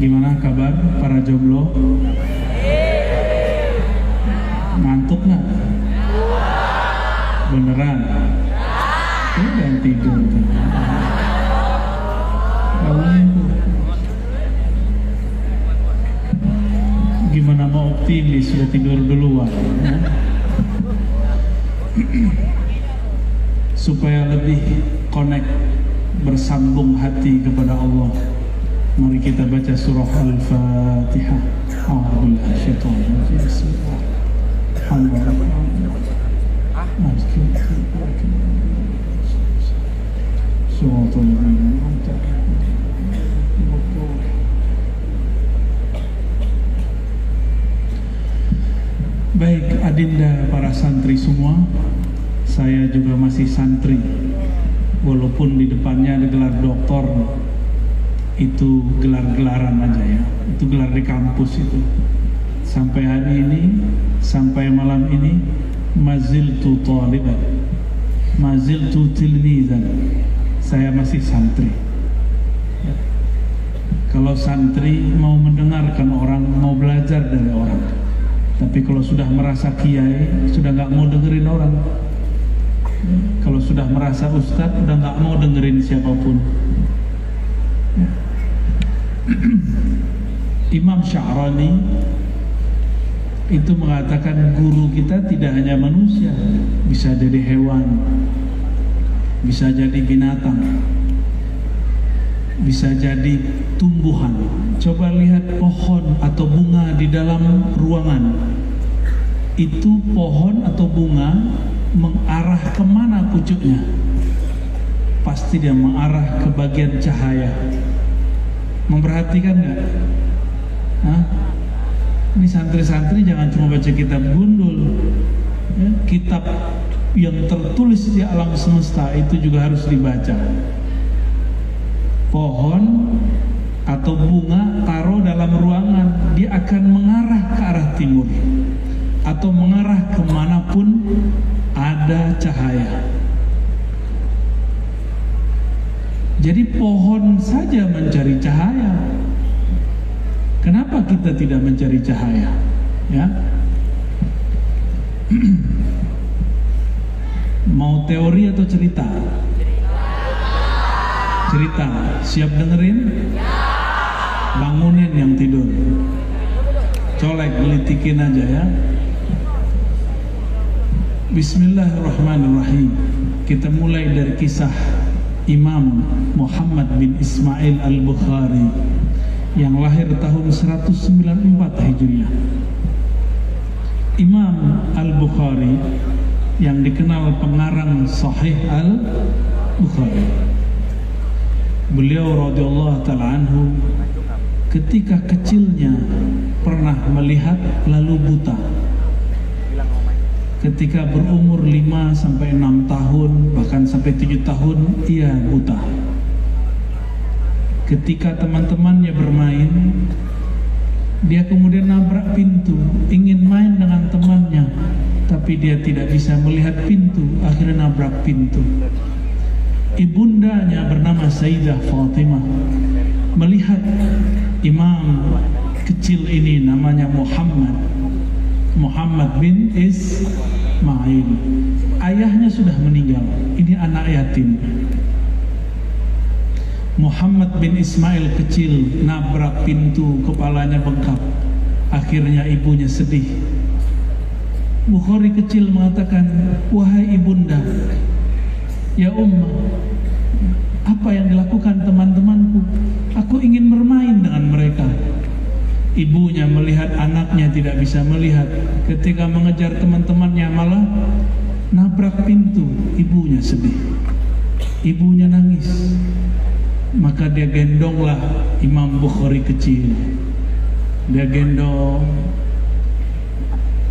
Gimana kabar para jomblo? Ngantuk nggak? Beneran? Ini tidur. Gimana mau optimis sudah tidur duluan? ya? supaya lebih connect bersambung hati kepada Allah. Mari kita baca surah Al-Fatihah. Baik adinda para santri semua. Saya juga masih santri Walaupun di depannya ada gelar doktor Itu gelar-gelaran aja ya Itu gelar di kampus itu Sampai hari ini Sampai malam ini Maziltu taliban Maziltu tilmizan Saya masih santri. Kalau santri mau mendengarkan orang Mau belajar dari orang tapi kalau sudah merasa kiai, sudah nggak mau dengerin orang. Kalau sudah merasa ustadz, udah nggak mau dengerin siapa pun. Imam Sya'rani itu mengatakan guru kita tidak hanya manusia, bisa jadi hewan, bisa jadi binatang, bisa jadi tumbuhan. Coba lihat pohon atau bunga di dalam ruangan. Itu pohon atau bunga mengarah ke mana pucuknya? Pasti dia mengarah ke bagian cahaya. Memperhatikan nggak? Ini santri-santri jangan cuma baca kitab gundul. Ya, kitab yang tertulis di alam semesta itu juga harus dibaca pohon atau bunga taruh dalam ruangan dia akan mengarah ke arah timur atau mengarah ke mana pun ada cahaya. Jadi pohon saja mencari cahaya. Kenapa kita tidak mencari cahaya? Ya. Mau teori atau cerita? Cerita. Siap dengerin? Bangunin yang tidur. Colek gelitikin aja ya Bismillahirrahmanirrahim. Kita mulai dari kisah Imam Muhammad bin Ismail al-Bukhari yang lahir tahun 194 Hijriah. Imam al-Bukhari yang dikenal pengarang Sahih al-Bukhari. Beliau radhiyallahu taala anhu ketika kecilnya pernah melihat lalu buta. Ketika berumur 5 sampai 6 tahun bahkan sampai 7 tahun ia buta. Ketika teman-temannya bermain dia kemudian nabrak pintu ingin main dengan temannya tapi dia tidak bisa melihat pintu akhirnya nabrak pintu ibundanya bernama Sayyidah Fatimah melihat imam kecil ini namanya Muhammad Muhammad bin Ismail. Ayahnya sudah meninggal. Ini anak yatim. Muhammad bin Ismail kecil nabrak pintu kepalanya bengkak. Akhirnya ibunya sedih. Bukhari kecil mengatakan wahai ibunda ya ummah apa yang dilakukan teman-temanku? Aku ingin bermain dengan mereka ibunya melihat anaknya tidak bisa melihat. Ketika mengejar teman-temannya malah nabrak pintu. Ibunya sedih. Ibunya nangis. Maka dia gendonglah Imam Bukhari kecil. Dia gendong.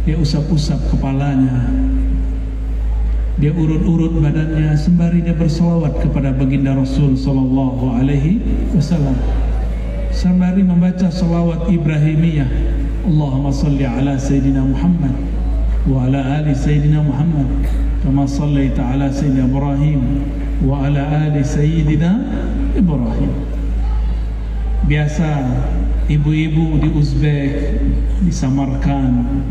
Dia usap-usap kepalanya. Dia urut-urut badannya. Sembari dia bersolawat kepada baginda Rasul Sallallahu Alaihi Wasallam sembari membaca solawat Ibrahimiyah Allahumma salli ala Sayyidina Muhammad wa ala ali Sayyidina Muhammad kama sallaita ala Sayyidina Ibrahim wa ala ali sayyidina Ibrahim. Biasa ibu-ibu di Uzbek, di Samarkand,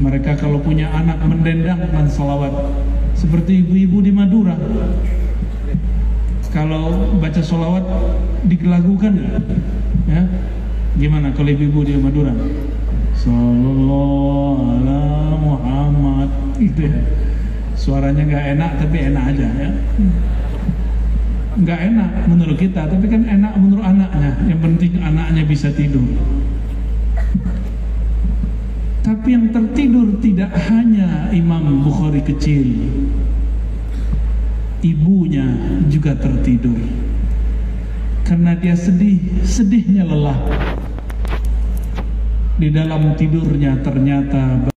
mereka kalau punya anak mendendangkan salawat seperti ibu-ibu di Madura. Kalau baca salawat digelagukan ya? Gimana kalau ibu-ibu di Madura? Sallallahu Muhammad itu ya. Suaranya nggak enak tapi enak aja ya. Nggak enak menurut kita tapi kan enak menurut anaknya. Yang penting anaknya bisa tidur. Tapi yang tertidur tidak hanya Imam Bukhari kecil. Ibunya juga tertidur. Karena dia sedih, sedihnya lelah. Di dalam tidurnya ternyata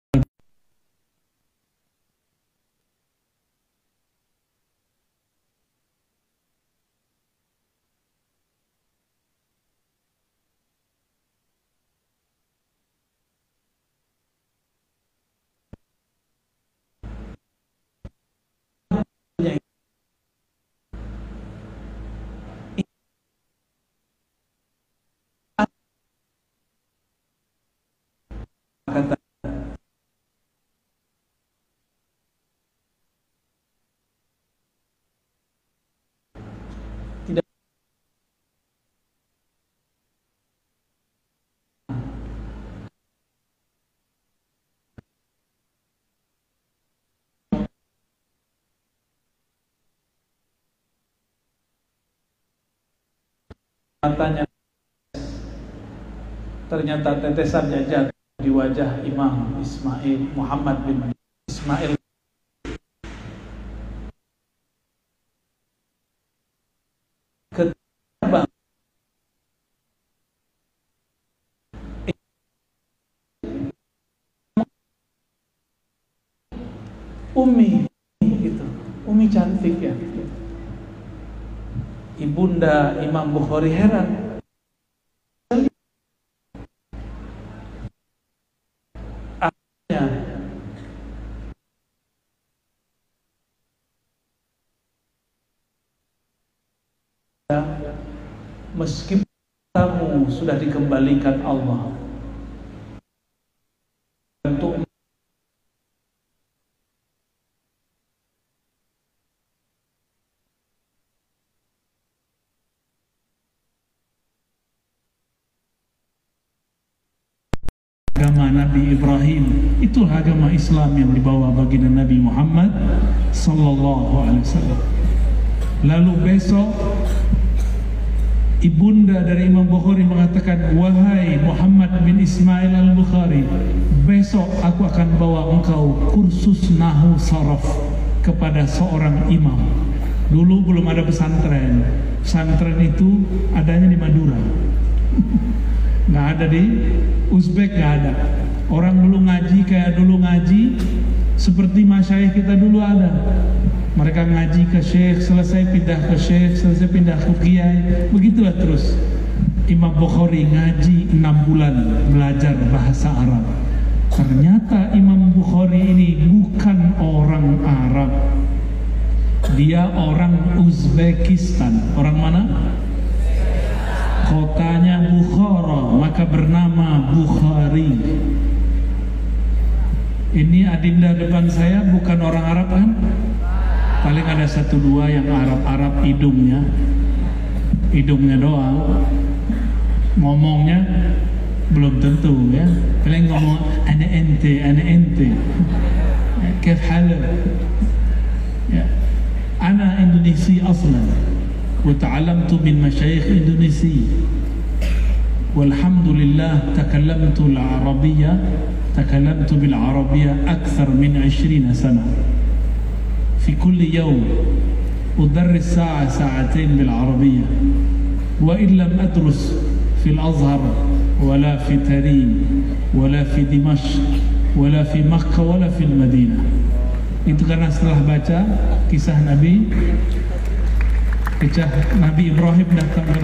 matanya ternyata tetesannya jatuh di wajah Imam Ismail Muhammad bin Ismail ketika Umi itu Umi cantik ya Ibunda Imam Bukhari heran. Meskipun kamu sudah dikembalikan Allah Nabi Ibrahim. Itulah agama Islam yang dibawa baginda Nabi Muhammad sallallahu alaihi wasallam. Lalu besok ibunda dari Imam Bukhari mengatakan wahai Muhammad bin Ismail al-Bukhari besok aku akan bawa engkau kursus nahu saraf kepada seorang imam. Dulu belum ada pesantren. Pesantren itu adanya di Madura. Nggak ada di Uzbek nggak ada orang dulu ngaji kayak dulu ngaji seperti masyayikh kita dulu ada mereka ngaji ke syekh, selesai pindah ke syekh, selesai pindah ke kiai. Begitulah terus. Imam Bukhari ngaji 6 bulan belajar bahasa Arab. Ternyata Imam Bukhari ini bukan orang Arab. Dia orang Uzbekistan. Orang mana? Kotanya Bukhara, maka bernama Bukhari. Ini adinda depan saya bukan orang Arab kan? paling ada satu dua yang Arab-Arab hidungnya hidungnya doang ngomongnya belum tentu ya paling ngomong ana ente ana ente كيف حالك ya أنا إندونيسي أصلا وتعلمت من مشايخ إندونيسي والحمد لله تكلمت العربية تكلمت بالعربية أكثر من عشرين سنة. في كل يوم أدرس ساعة ساعتين بالعربية وإن لم أدرس في الأزهر ولا في تريم ولا في دمشق ولا في مكة ولا في المدينة. itu karena setelah baca kisah Nabi kisah Nabi Ibrahim datang ke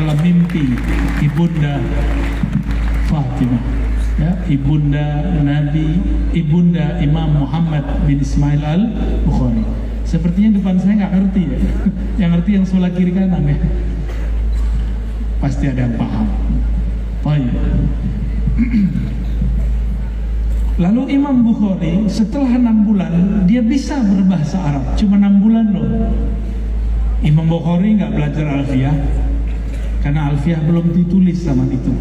Fatimah ya, ibunda Nabi ibunda Imam Muhammad bin Ismail al Bukhari Sepertinya depan saya nggak ngerti ya. yang ngerti yang sebelah kiri kanan ya. Pasti ada yang paham. Baik. Lalu Imam Bukhari setelah enam bulan dia bisa berbahasa Arab, cuma enam bulan loh. Imam Bukhari nggak belajar alfiah karena alfiah belum ditulis zaman itu.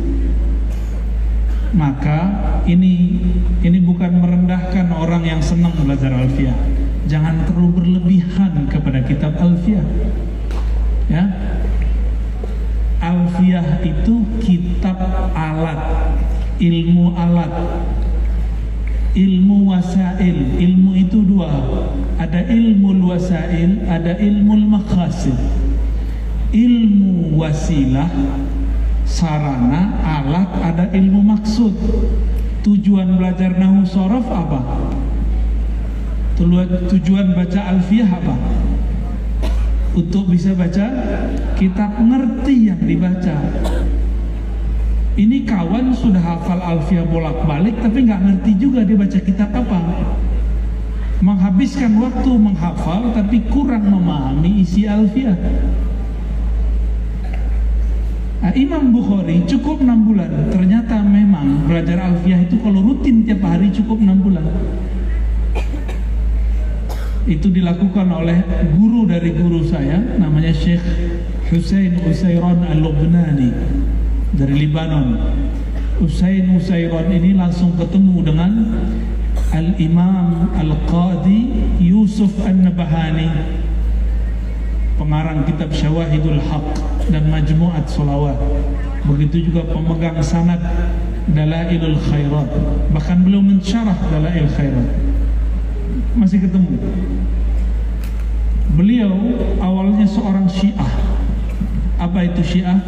Maka ini ini bukan merendahkan orang yang senang belajar alfiah. Jangan terlalu berlebihan kepada kitab alfiah. Ya. Alfiah itu kitab alat, ilmu alat ilmu wasail ilmu itu dua ada ilmu wasail ada ilmu makhasid ilmu wasilah sarana alat ada ilmu maksud tujuan belajar nahu sorof apa tujuan baca alfiah apa untuk bisa baca kitab ngerti yang dibaca ini kawan sudah hafal alfiah bolak-balik tapi nggak ngerti juga dia baca kitab apa. Menghabiskan waktu menghafal tapi kurang memahami isi alfiah. Nah, Imam Bukhari cukup 6 bulan. Ternyata memang belajar alfiah itu kalau rutin tiap hari cukup 6 bulan. Itu dilakukan oleh guru dari guru saya namanya Syekh Hussein Usairon Al-Lubnani dari Libanon. Usain Usairon ini langsung ketemu dengan Al-Imam Al-Qadi Yusuf An-Nabahani pengarang kitab Syawahidul Haq dan Majmu'at Salawat. Begitu juga pemegang sanad Dalailul Khairat. Bahkan beliau mensyarah Dalail Khairat. Masih ketemu. Beliau awalnya seorang syiah. Apa itu syiah?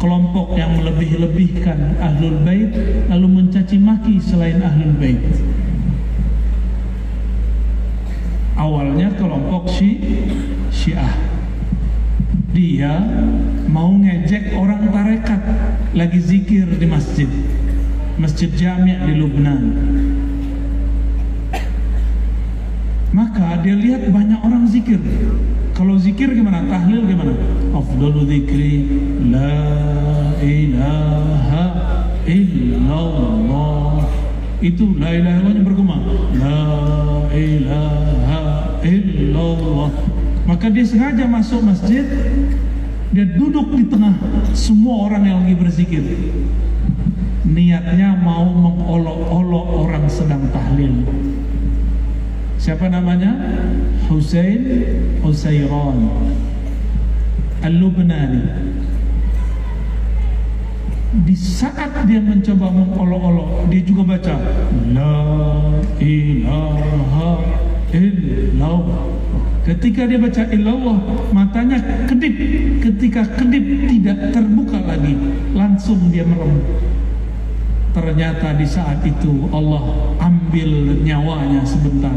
kelompok yang melebih-lebihkan ahlul bait lalu mencaci maki selain ahlul bait. Awalnya kelompok syi syiah dia mau ngejek orang tarekat lagi zikir di masjid. Masjid jami' di Lubnan. Maka dia lihat banyak orang zikir. Kalau zikir gimana? Tahlil gimana? Afdalu zikri La ilaha illallah. Itu la ilaha illallah bergema. La ilaha illallah Maka dia sengaja masuk masjid Dia duduk di tengah semua orang yang lagi berzikir. Niatnya mau mengolok-olok orang sedang tahlil. Siapa namanya? Hussein Husayran Al-Lubnani. Di saat dia mencoba mengolok-olok Dia juga baca La ilaha illallah Ketika dia baca illallah Matanya kedip. Ketika kedip tidak terbuka lagi. Langsung dia merem. Ternyata di saat itu Allah ambil nyawanya sebentar.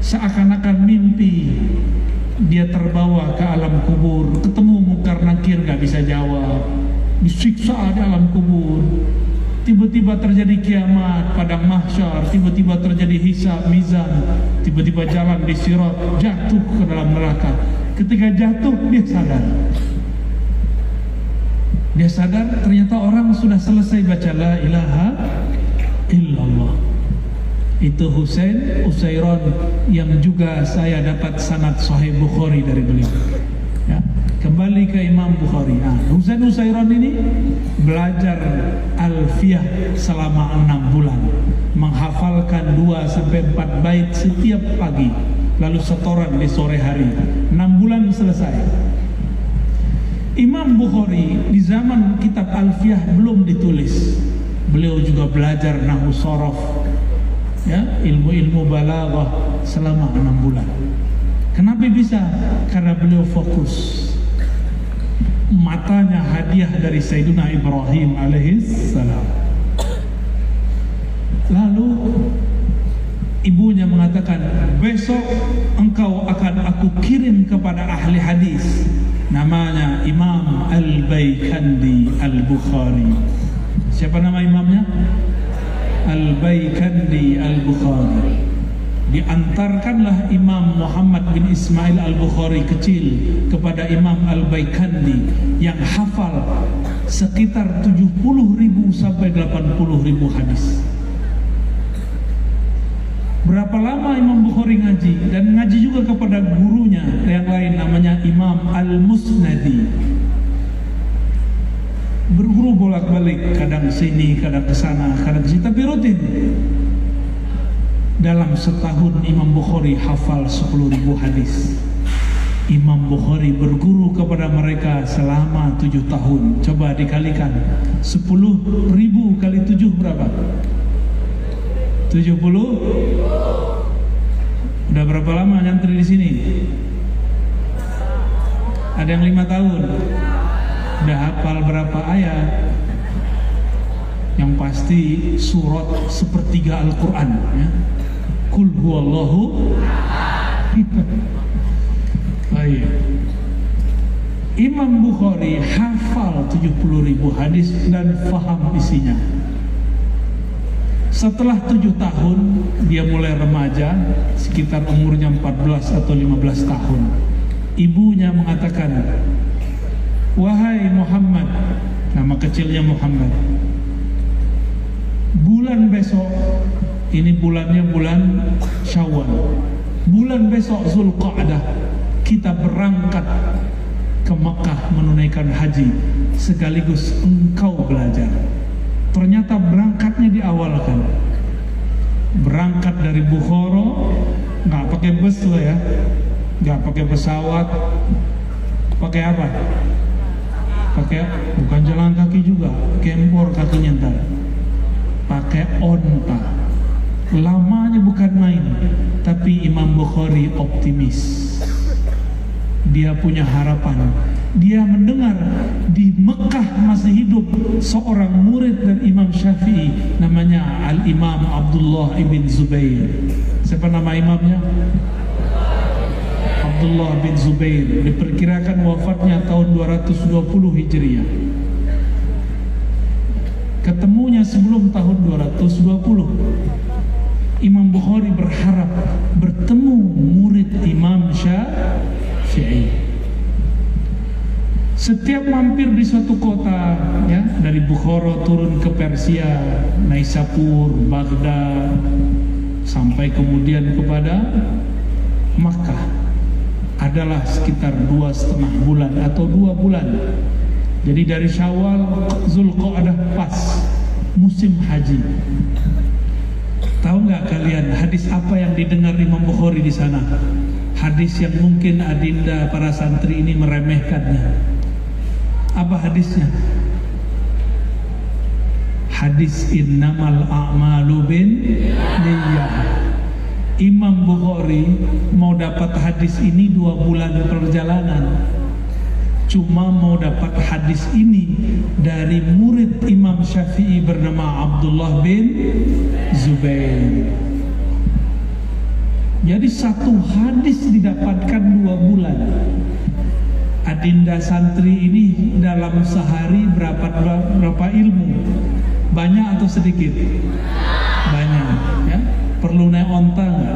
Seakan-akan mimpi dia terbawa ke alam kubur. Ketemu mungkar nakir gak bisa jawab. Disiksa di alam kubur tiba-tiba terjadi kiamat padang mahsyar tiba-tiba terjadi hisab mizan tiba-tiba jalan di sirat jatuh ke dalam neraka. Ketika jatuh dia sadar. Dia sadar ternyata orang sudah selesai baca la ilaha illallah. Itu Husain Usairon yang juga saya dapat sanad Sahih Bukhari dari beliau. Kembali ke Imam Bukhari. Nah, Husain Usairon ini belajar Alfiyah selama enam bulan, menghafalkan dua sampai empat bait setiap pagi, lalu setoran di sore hari. Enam bulan selesai. Imam Bukhari di zaman kitab Alfiyah belum ditulis. Beliau juga belajar nahu sorof, ya ilmu-ilmu balaghah selama enam bulan. Kenapa bisa? Karena beliau hadiah dari Sayyidina Ibrahim alaihissalam. Lalu ibunya mengatakan, besok engkau akan aku kirim kepada ahli hadis. Namanya Imam Al-Baykandi Al-Bukhari. Siapa nama imamnya? Al-Baykandi Al-Bukhari diantarkanlah Imam Muhammad bin Ismail Al-Bukhari kecil kepada Imam Al-Baikandi yang hafal sekitar 70 ribu sampai 80 ribu hadis. Berapa lama Imam Bukhari ngaji? Dan ngaji juga kepada gurunya yang lain namanya Imam Al-Musnadi. Berguru bolak-balik kadang sini kadang ke sana kadang ke sini. Tapi rutin dalam setahun Imam Bukhari hafal 10 ribu hadis. Imam Bukhari berguru kepada mereka selama 7 tahun. Coba dikalikan. 10 ribu kali 7 berapa? 70 udah berapa lama nyantri di sini? Ada yang lima tahun? Udah hafal berapa ayat? Yang pasti surat sepertiga Al-Quran ya. Kul huwallahu Baik. Imam Bukhari hafal 70 ribu hadis dan faham isinya. Setelah tujuh tahun dia mulai remaja, sekitar umurnya 14 atau 15 tahun. Ibunya mengatakan, Wahai Muhammad, nama kecilnya Muhammad, bulan besok ini bulannya bulan Syawal. Bulan besok Zulqa'dah kita berangkat ke Mekah menunaikan haji sekaligus engkau belajar. Ternyata berangkatnya diawalkan. Berangkat dari Bukhara nggak pakai bus loh ya, nggak pakai pesawat, pakai apa? Pakai bukan jalan kaki juga, kempor kakinya ntar. Pakai onta lamanya bukan main tapi Imam Bukhari optimis. Dia punya harapan. Dia mendengar di Mekah masih hidup seorang murid dari Imam Syafi'i namanya Al-Imam Abdullah ibn Zubair. Siapa nama imamnya? Abdullah bin Zubair. Diperkirakan wafatnya tahun 220 Hijriah. Ketemunya sebelum tahun 220 Imam Bukhari berharap bertemu murid Imam Syafi'i. Setiap mampir di suatu kota, ya dari Bukhara turun ke Persia, Naisapur, Baghdad, sampai kemudian kepada Makkah, adalah sekitar dua setengah bulan atau dua bulan. Jadi dari Syawal Zulqa'dah pas musim haji. Tahu nggak kalian hadis apa yang didengar Imam Bukhari di sana? Hadis yang mungkin adinda para santri ini meremehkannya. Apa hadisnya? Hadis innamal a'malu bin. Imam Bukhari mau dapat hadis ini dua bulan perjalanan cuma mau dapat hadis ini dari murid Imam Syafi'i bernama Abdullah bin Zubair. Jadi satu hadis didapatkan dua bulan. Adinda santri ini dalam sehari berapa berapa ilmu? Banyak atau sedikit? Banyak. Ya? Perlu naik onta nggak?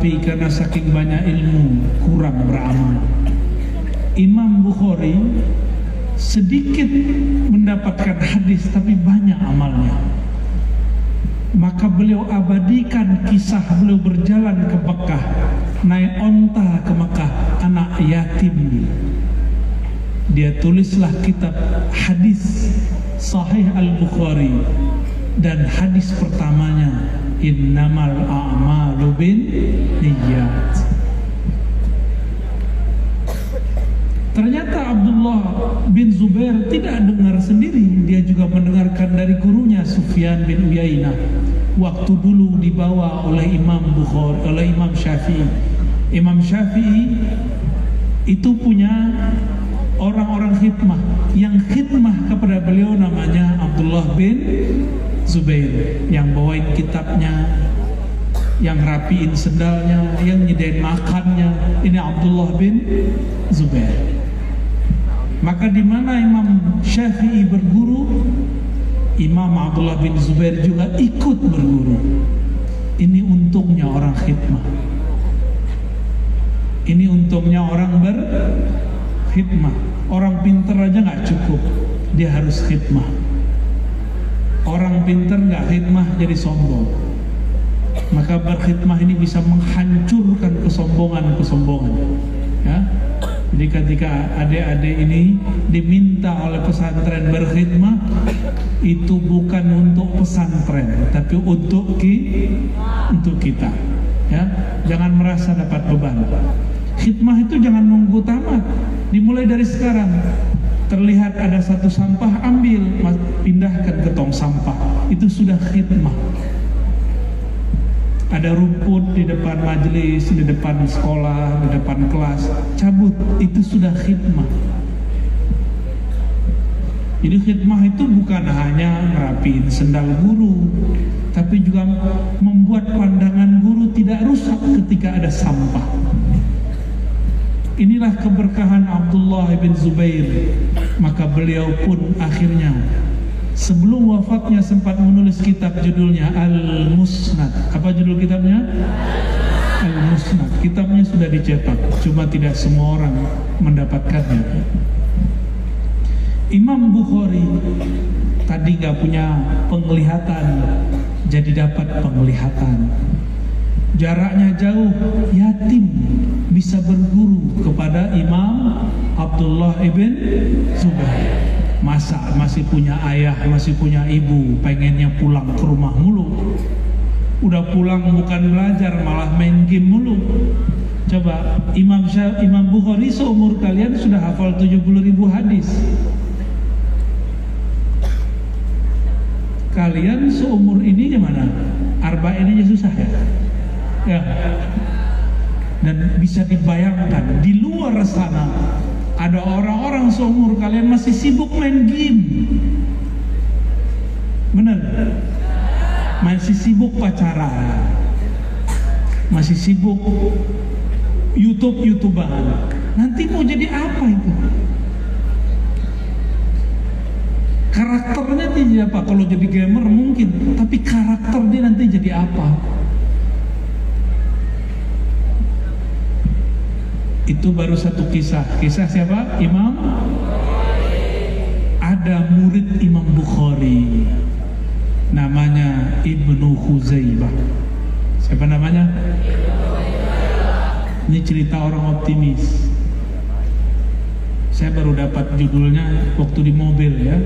Tapi karena saking banyak ilmu kurang beramal. Imam Bukhari sedikit mendapatkan hadis tapi banyak amalnya. Maka beliau abadikan kisah beliau berjalan ke Mekah, naik onta ke Mekah, anak yatim. Dia tulislah kitab hadis Sahih Al-Bukhari dan hadis pertamanya innamal a'malu bin niyyat Ternyata Abdullah bin Zubair tidak dengar sendiri, dia juga mendengarkan dari gurunya Sufyan bin Uyainah. Waktu dulu dibawa oleh Imam Bukhari, oleh Imam Syafi'i. Imam Syafi'i itu punya orang-orang khidmah yang khidmah kepada beliau namanya Abdullah bin Zubair yang bawain kitabnya yang rapiin sendalnya yang nyedain makannya ini Abdullah bin Zubair maka di mana Imam Syafi'i berguru Imam Abdullah bin Zubair juga ikut berguru Ini untungnya orang khidmah. Ini untungnya orang berkhidmah. Orang pinter aja nggak cukup, dia harus khidmah. Orang pinter nggak khidmah jadi sombong. Maka berkhidmah ini bisa menghancurkan kesombongan-kesombongan. Ya, jadi ketika adik-adik ini diminta oleh pesantren berkhidmah itu bukan untuk pesantren tapi untuk ki untuk kita. Ya, jangan merasa dapat beban. Khidmah itu jangan nunggu tamat. Dimulai dari sekarang. Terlihat ada satu sampah, ambil, pindahkan ke tong sampah. Itu sudah khidmah ada rumput di depan majelis, di depan sekolah, di depan kelas, cabut, itu sudah khidmah. Jadi khidmah itu bukan hanya ngerapiin sendal guru, tapi juga membuat pandangan guru tidak rusak ketika ada sampah. Inilah keberkahan Abdullah bin Zubair. Maka beliau pun akhirnya sebelum wafatnya sempat menulis kitab judulnya Al-Musnad. Apa judul kitabnya? Al-Musnad. Kitabnya sudah dicetak, cuma tidak semua orang mendapatkannya. Imam Bukhari tadi nggak punya penglihatan, jadi dapat penglihatan. Jaraknya jauh, yatim bisa berguru kepada Imam Abdullah ibn Zubair. Masa masih punya ayah masih punya ibu pengennya pulang ke rumah mulu. Udah pulang bukan belajar malah main game mulu. Coba Imam Syah, Imam Bukhari seumur kalian sudah hafal 70 ribu hadis. Kalian seumur ini gimana? Arba ini susah ya ya dan bisa dibayangkan di luar sana ada orang-orang seumur kalian masih sibuk main game. Benar? Masih sibuk pacaran. Masih sibuk YouTube-YouTubean. Nanti mau jadi apa itu? Karakternya tidak apa? Kalau jadi gamer mungkin, tapi karakter dia nanti jadi apa? Itu baru satu kisah. Kisah siapa? Imam ada murid Imam Bukhari namanya Ibnu Huzaibah. Siapa namanya? Ini cerita orang optimis. Saya baru dapat judulnya waktu di mobil ya.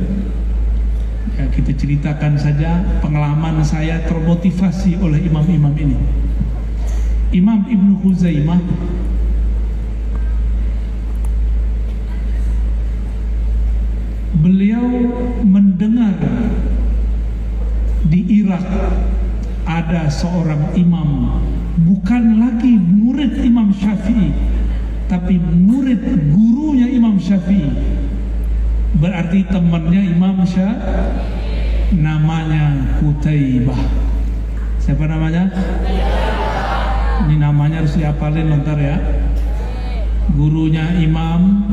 Ya, kita ceritakan saja pengalaman saya termotivasi oleh imam-imam ini. Imam Ibnu Huzaimah beliau mendengar di Irak ada seorang imam bukan lagi murid Imam Syafi'i tapi murid gurunya Imam Syafi'i. Berarti temannya Imam Syafi'i namanya Kutaibah siapa namanya? Ini namanya harus diapalin ntar ya. Gurunya Imam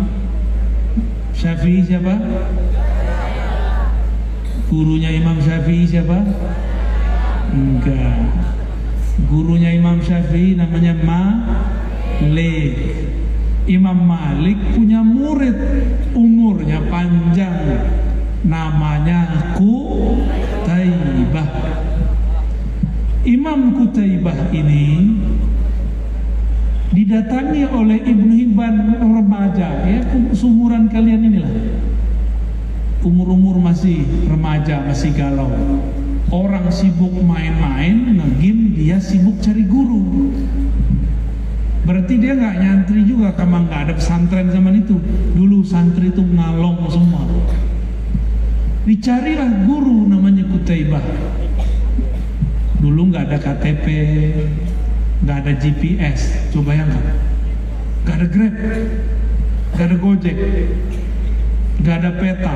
Syafi'i siapa? Gurunya Imam Syafi'i siapa? Enggak. Gurunya Imam Syafi'i namanya Malik. Imam Malik punya murid umurnya panjang namanya Kutaibah. Imam Kutaibah ini didatangi oleh Ibnu Hibban remaja ya sumuran kalian inilah. Umur-umur masih remaja masih galau. Orang sibuk main-main ngegim dia sibuk cari guru. Berarti dia nggak nyantri juga karena nggak ada pesantren zaman itu. Dulu santri itu ngalong semua. Dicarilah guru namanya Kutaibah dulu nggak ada KTP nggak ada GPS coba yang nggak ada Grab. Nggak ada Gojek. Nggak ada peta.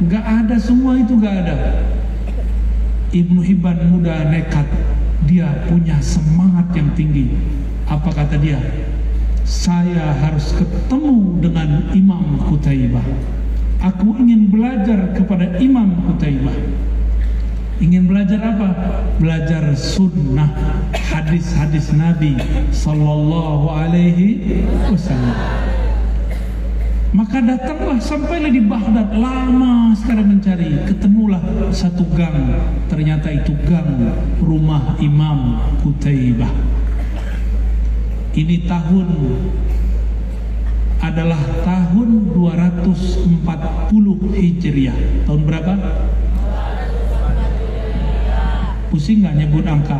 Nggak ada. Semua itu nggak ada. Ibnu Hibban muda nekat. Dia punya semangat yang tinggi. Apa kata dia? Saya harus ketemu dengan Imam Kutaibah aku ingin belajar kepada Imam Kutaibah Ingin belajar apa? Belajar sunnah hadis-hadis Nabi Sallallahu Alaihi Wasallam. Maka datanglah sampailah di Baghdad lama sekali mencari ketemulah satu gang ternyata itu gang rumah Imam Kutaibah ini tahun adalah tahun 240 Hijriah tahun berapa? Pusing nggak nyebut angka?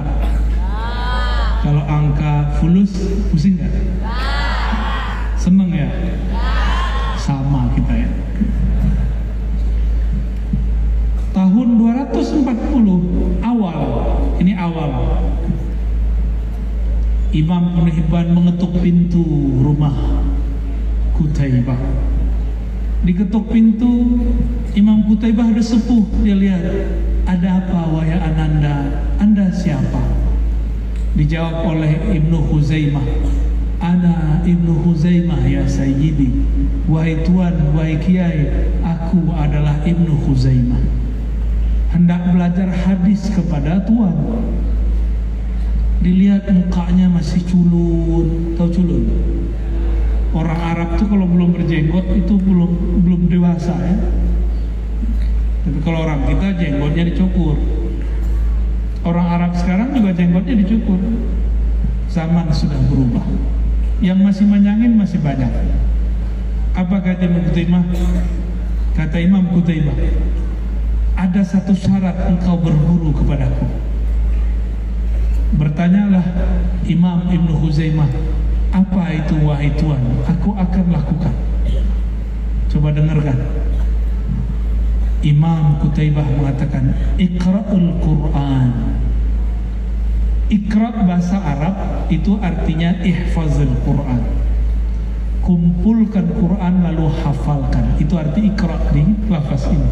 kalau angka fulus pusing nggak? seneng ya? sama kita ya. Tahun 240 awal, ini awal. Imam Ibn mengetuk pintu rumah Kutaibah. Diketuk pintu, Imam Kutaibah ada sepuh. Dia lihat, ada apa wahai Ananda? Anda siapa? Dijawab oleh Ibnu Huzaimah Ana Ibnu Huzaimah ya Sayyidi Wahai Tuan, wahai Kiai Aku adalah Ibnu Huzaimah Hendak belajar hadis kepada Tuan Dilihat mukanya masih culun Tahu culun? Orang Arab tuh kalau belum berjenggot itu belum belum dewasa ya Tapi kalau orang kita jenggotnya dicukur Orang Arab sekarang juga jenggotnya dicukur Zaman sudah berubah yang masih menyangin masih banyak. Apa kata Imam Kutaimah? Kata Imam Kutaimah, ada satu syarat engkau berguru kepadaku. Bertanyalah Imam Ibn Huzaimah, apa itu wahai Tuhan? Aku akan lakukan. Coba dengarkan. Imam Kutaibah mengatakan, Iqra'ul Quran Ikra bahasa Arab itu artinya ihfazul Quran. Kumpulkan Quran lalu hafalkan. Itu arti ikra di lafaz ini.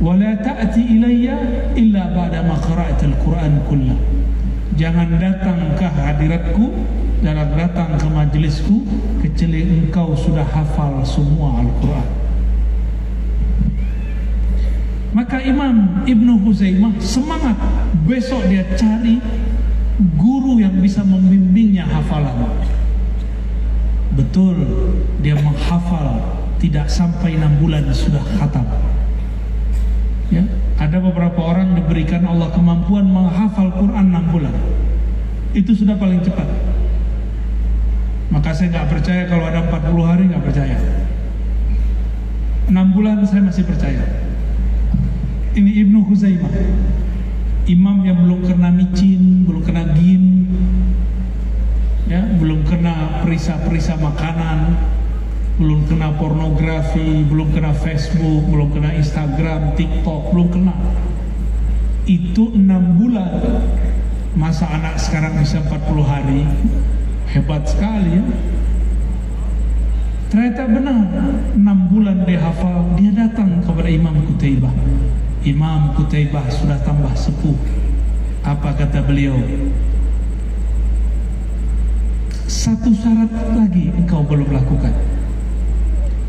Wala ta'ti ilayya illa ba'da ma qara'tal Quran kullah. Jangan datang ke hadiratku jangan datang ke majelisku kecuali engkau sudah hafal semua Al-Quran. Maka Imam Ibnu Huzaimah semangat besok dia cari guru yang bisa membimbingnya hafalan. Betul, dia menghafal tidak sampai enam bulan sudah khatam. Ya, ada beberapa orang diberikan Allah kemampuan menghafal Quran enam bulan. Itu sudah paling cepat. Maka saya nggak percaya kalau ada 40 hari nggak percaya. Enam bulan saya masih percaya ini Ibnu Huzaimah imam yang belum kena micin belum kena gin ya belum kena perisa-perisa makanan belum kena pornografi belum kena Facebook belum kena Instagram TikTok belum kena. Itu enam bulan. Masa anak sekarang bisa 40 hari? Hebat sekali ya. Ternyata benar. Enam bulan dia hafal dia datang kepada Imam Kutaibah Imam Kutaibah sudah tambah sepuh. Apa kata beliau? Satu syarat lagi engkau belum lakukan.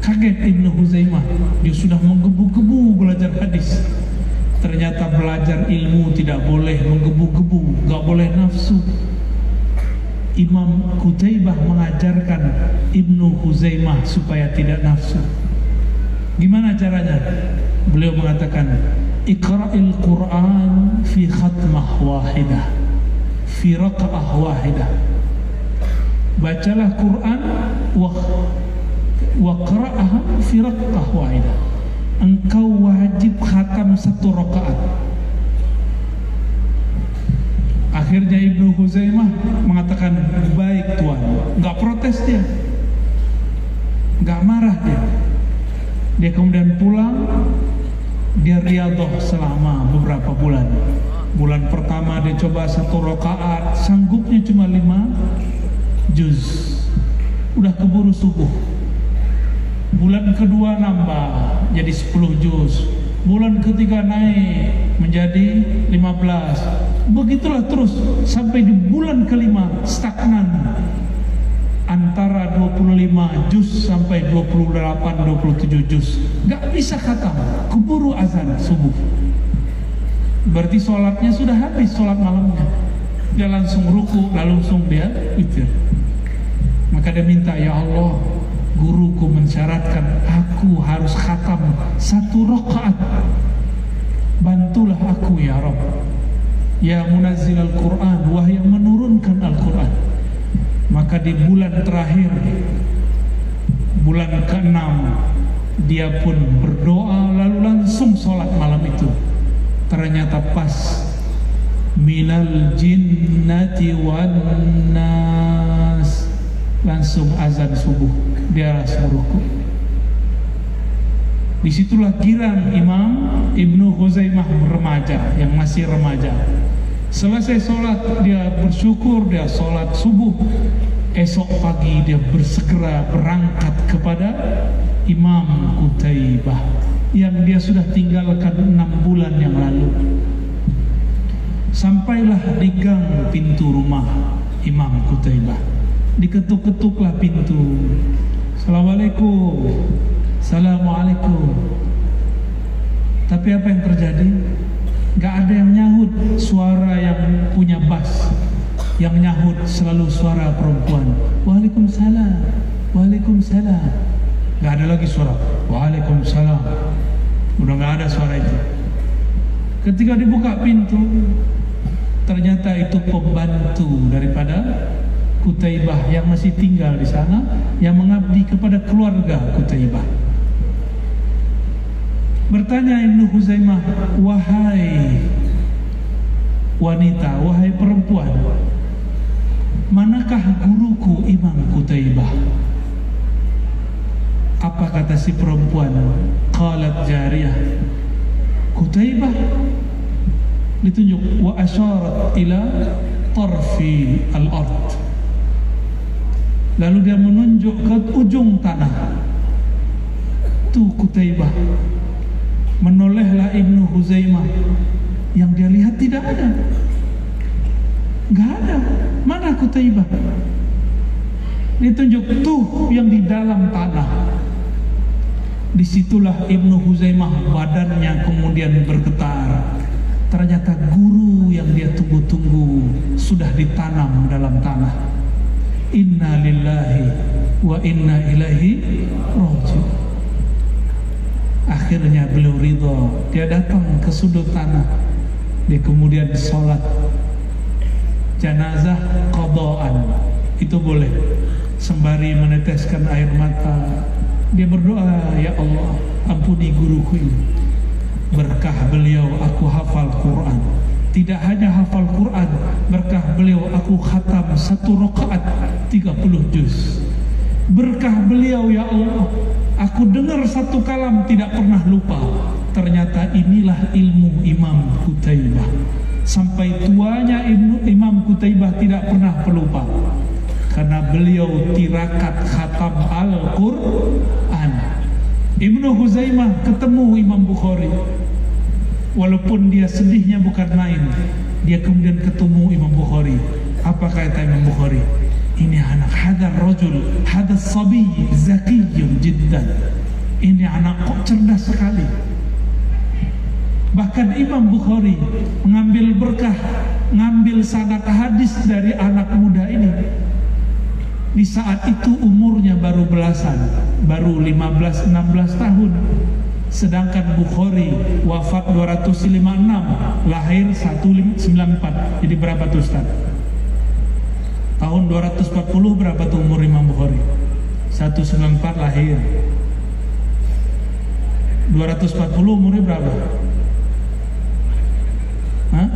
Kaget Ibn Huzaimah. Dia sudah menggebu-gebu belajar hadis. Ternyata belajar ilmu tidak boleh menggebu-gebu gak boleh nafsu. Imam Kutaibah mengajarkan Ibnu Huzaimah supaya tidak nafsu gimana caranya? Beliau mengatakan Iqra'il Quran fi khatmah wahidah fi raqa'ah wahidah. Bacalah Quran wa wa qira'ah fi raqa'ah wahidah. Engkau wajib khatam satu rakaat. Akhirnya Ibnu Huzaimah mengatakan baik tuan. Nggak protes dia. Nggak marah dia dia kemudian pulang dia riadoh selama beberapa bulan. Bulan pertama dia coba satu rokaat sanggupnya cuma lima juz. Udah keburu subuh. Bulan kedua nambah jadi sepuluh juz. Bulan ketiga naik menjadi lima belas. Begitulah terus sampai di bulan kelima stagnan. Antara 25 juz sampai 28 27 juz nggak bisa khatam keburu azan subuh Berarti sholatnya sudah habis sholat malamnya. Dia langsung ruku, lalu langsung dia witir. Maka dia minta, ya Allah, guruku mensyaratkan aku harus khatam satu rakaat. Bantulah aku ya Rabb. Ya munazzil Al-Quran, wahai yang menurunkan Al-Quran. Maka di bulan terakhir, bulan ke-6, dia pun berdoa lalu langsung sholat malam itu. Ternyata pas. Minal jinnati wan nas. Langsung azan subuh dia langsung ruku di situlah giran Imam Ibnu Huzaimah remaja yang masih remaja selesai sholat dia bersyukur dia sholat subuh esok pagi dia bersegera berangkat kepada Imam Kutaibah yang dia sudah tinggalkan enam bulan yang lalu Sampailah di gang pintu rumah Imam Kutaibah. Diketuk-ketuklah pintu. Assalamualaikum. Assalamualaikum. Tapi apa yang terjadi? Gak ada yang nyahut suara yang punya bass. Yang nyahut selalu suara perempuan. Waalaikumsalam. Waalaikumsalam. Gak ada lagi suara. Waalaikumsalam. Udah gak ada suara itu. Ketika dibuka pintu, ternyata itu pembantu daripada Kutaibah yang masih tinggal di sana yang mengabdi kepada keluarga Kutaibah. Bertanya Ibnu Huzaimah, wahai wanita, wahai perempuan, manakah guruku Imam Kutaibah? Apa kata si perempuan? Qalat jariyah. Kutaibah ditunjuk wa asyarat ila tarfi al-ard lalu dia menunjuk ke ujung tanah tu Kutaibah menolehlah Ibnu Huzaimah. Yang dia lihat tidak ada. Nggak ada. Mana Kutaibah ditunjuk tuh yang di dalam tanah. Di situlah Ibnu Huzaimah badannya kemudian bergetar. Ternyata guru yang dia tunggu-tunggu sudah ditanam dalam tanah. Inna lillahi wa inna ilaihi rojiun. Akhirnya beliau ridho. Dia datang ke sudut tanah. Dia kemudian sholat jenazah kodoan. Itu boleh. Sembari meneteskan air mata. Dia berdoa, Ya Allah, ampuni guruku ini berkah beliau aku hafal Quran tidak hanya hafal Quran berkah beliau aku khatam satu rakaat 30 juz berkah beliau ya Allah. Aku dengar satu kalam tidak pernah lupa. Ternyata inilah ilmu Imam Kutaibah sampai tuanya Imam Kutaibah tidak pernah pelupa karena beliau tirakat khatam Al-Quran. Ibnu Huzaimah ketemu Imam Bukhari. Walaupun dia sedihnya bukan main dia kemudian ketemu Imam Bukhari. Apa kata Imam Bukhari ini anak hadar rajul hadar sabi zakiyun jiddan ini anak kok cerdas sekali bahkan Imam Bukhari mengambil berkah mengambil sangat hadis dari anak muda ini di saat itu umurnya baru belasan, baru 15-16 tahun. Sedangkan Bukhari wafat 256, lahir 194. Jadi berapa tuh Ustaz? Tahun 240 berapa tuh umur Imam Bukhari? 194 lahir. 240 umurnya berapa? Hah?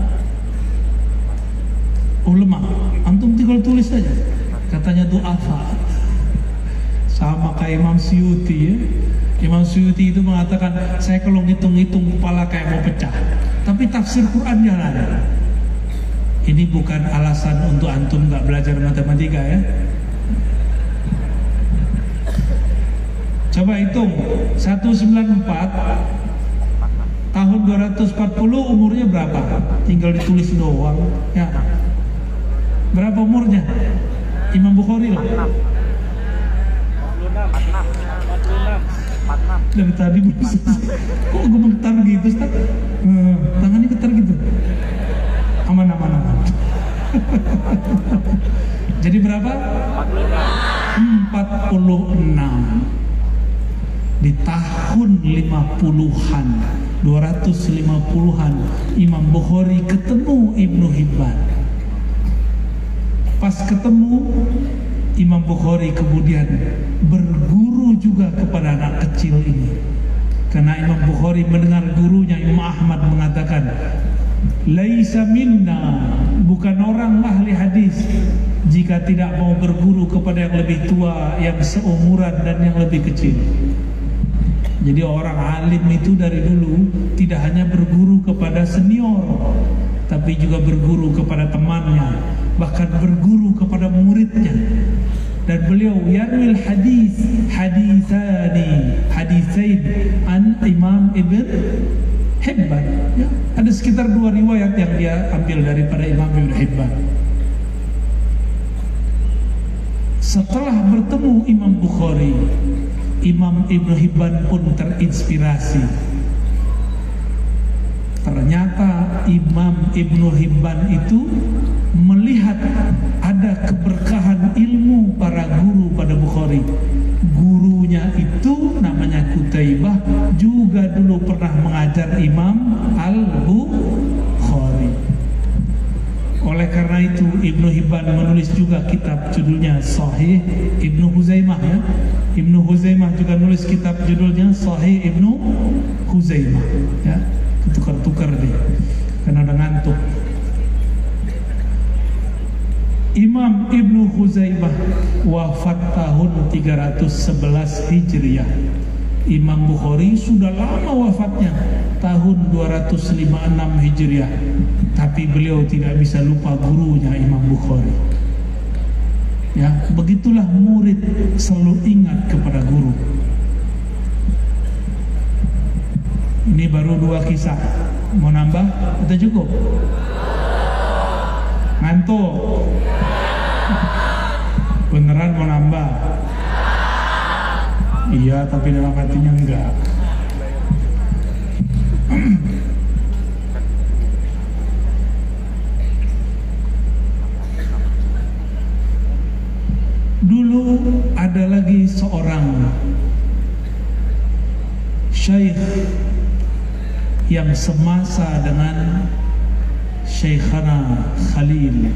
Ulama. Antum tinggal tulis saja katanya du'afa sama kayak Imam Syuuti ya Imam Syuuti itu mengatakan saya kalau ngitung-ngitung kepala kayak mau pecah tapi tafsir Quran jalan ini bukan alasan untuk antum nggak belajar matematika ya coba hitung 194 tahun 240 umurnya berapa tinggal ditulis doang ya berapa umurnya Imam Bukhari lah. 46. 46. Dari tadi belum Kok gue getar gitu Ustaz? Uh, tangannya getar gitu. Berapa? 46 di tahun 50-an 250-an Imam Bukhari ketemu Ibnu Hibban. Pas ketemu Imam Bukhari kemudian berguru juga kepada anak kecil ini. Karena Imam Bukhari mendengar gurunya Imam Ahmad mengatakan Laisa minna bukan orang ahli hadis jika tidak mau berguru kepada yang lebih tua, yang seumuran dan yang lebih kecil. Jadi orang alim itu dari dulu tidak hanya berguru kepada senior, tapi juga berguru kepada temannya, bahkan berguru kepada muridnya. Dan beliau yarwil hadis hadisani hadisain an Imam Ibn Hibban. Ya, ada sekitar dua riwayat yang dia ambil daripada Imam Ibn Hibban. Setelah bertemu Imam Bukhari, Imam Ibn Hibban pun terinspirasi. Ternyata Imam Ibn Hibban itu melihat ada keberkahan ilmu para guru pada Bukhari. Gurunya itu namanya Kutaibah juga dulu pernah mengajar Imam Al-Bukhari. Oleh karena itu Ibnu Hibban menulis juga kitab judulnya Sahih Ibnu Huzaimah ya. Ibnu Huzaimah juga nulis kitab judulnya Sahih Ibnu Huzaimah ya. Tukar-tukar deh karena ada ngantuk. Imam Ibnu Huzaimah wafat tahun 311 Hijriah. Imam Bukhari sudah lama wafatnya tahun 256 Hijriah. Tapi beliau tidak bisa lupa gurunya Imam Bukhari. Ya begitulah murid selalu ingat kepada guru. Ini baru dua kisah. Mau nambah? Atau cukup? Ngantuk beneran mau nambah? Iya tapi dalam hatinya enggak. Dulu ada lagi seorang syekh yang semasa dengan Syekhana Khalil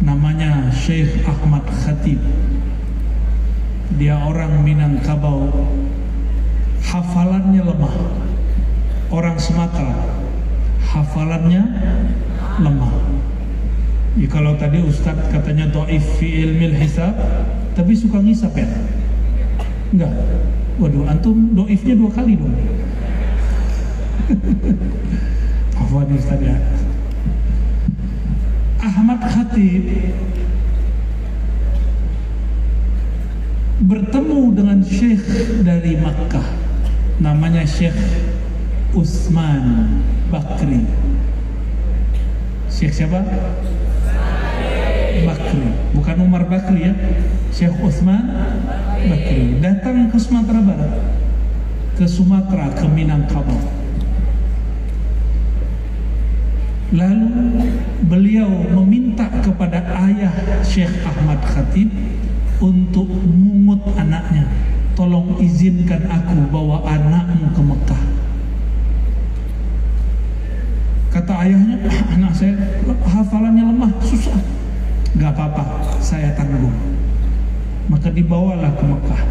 namanya Syekh Ahmad Khatib. Dia orang Minangkabau. Hafalannya lemah. Orang Sumatera. Hafalannya lemah. Ya, kalau tadi Ustadz katanya do'if fi ilmil hisab tapi suka ngisap ya? Enggak. Waduh antum do'ifnya dua kali dong. Afwan Ustadz ya Ahmad Khatib bertemu dengan syekh dari Makkah. Namanya Syekh Usman Bakri. Syekh siapa? Bakri. Bukan Umar Bakri ya. Syekh Usman Bakri. Datang ke Sumatera Barat. Ke Sumatera ke Minangkabau lalu beliau meminta kepada ayah Syekh Ahmad Khatib untuk mungut anaknya. Tolong izinkan aku bawa anakmu ke Mekah. Kata ayahnya anak saya hafalannya lemah susah. Gak apa-apa saya tanggung. Maka dibawalah ke Mekah.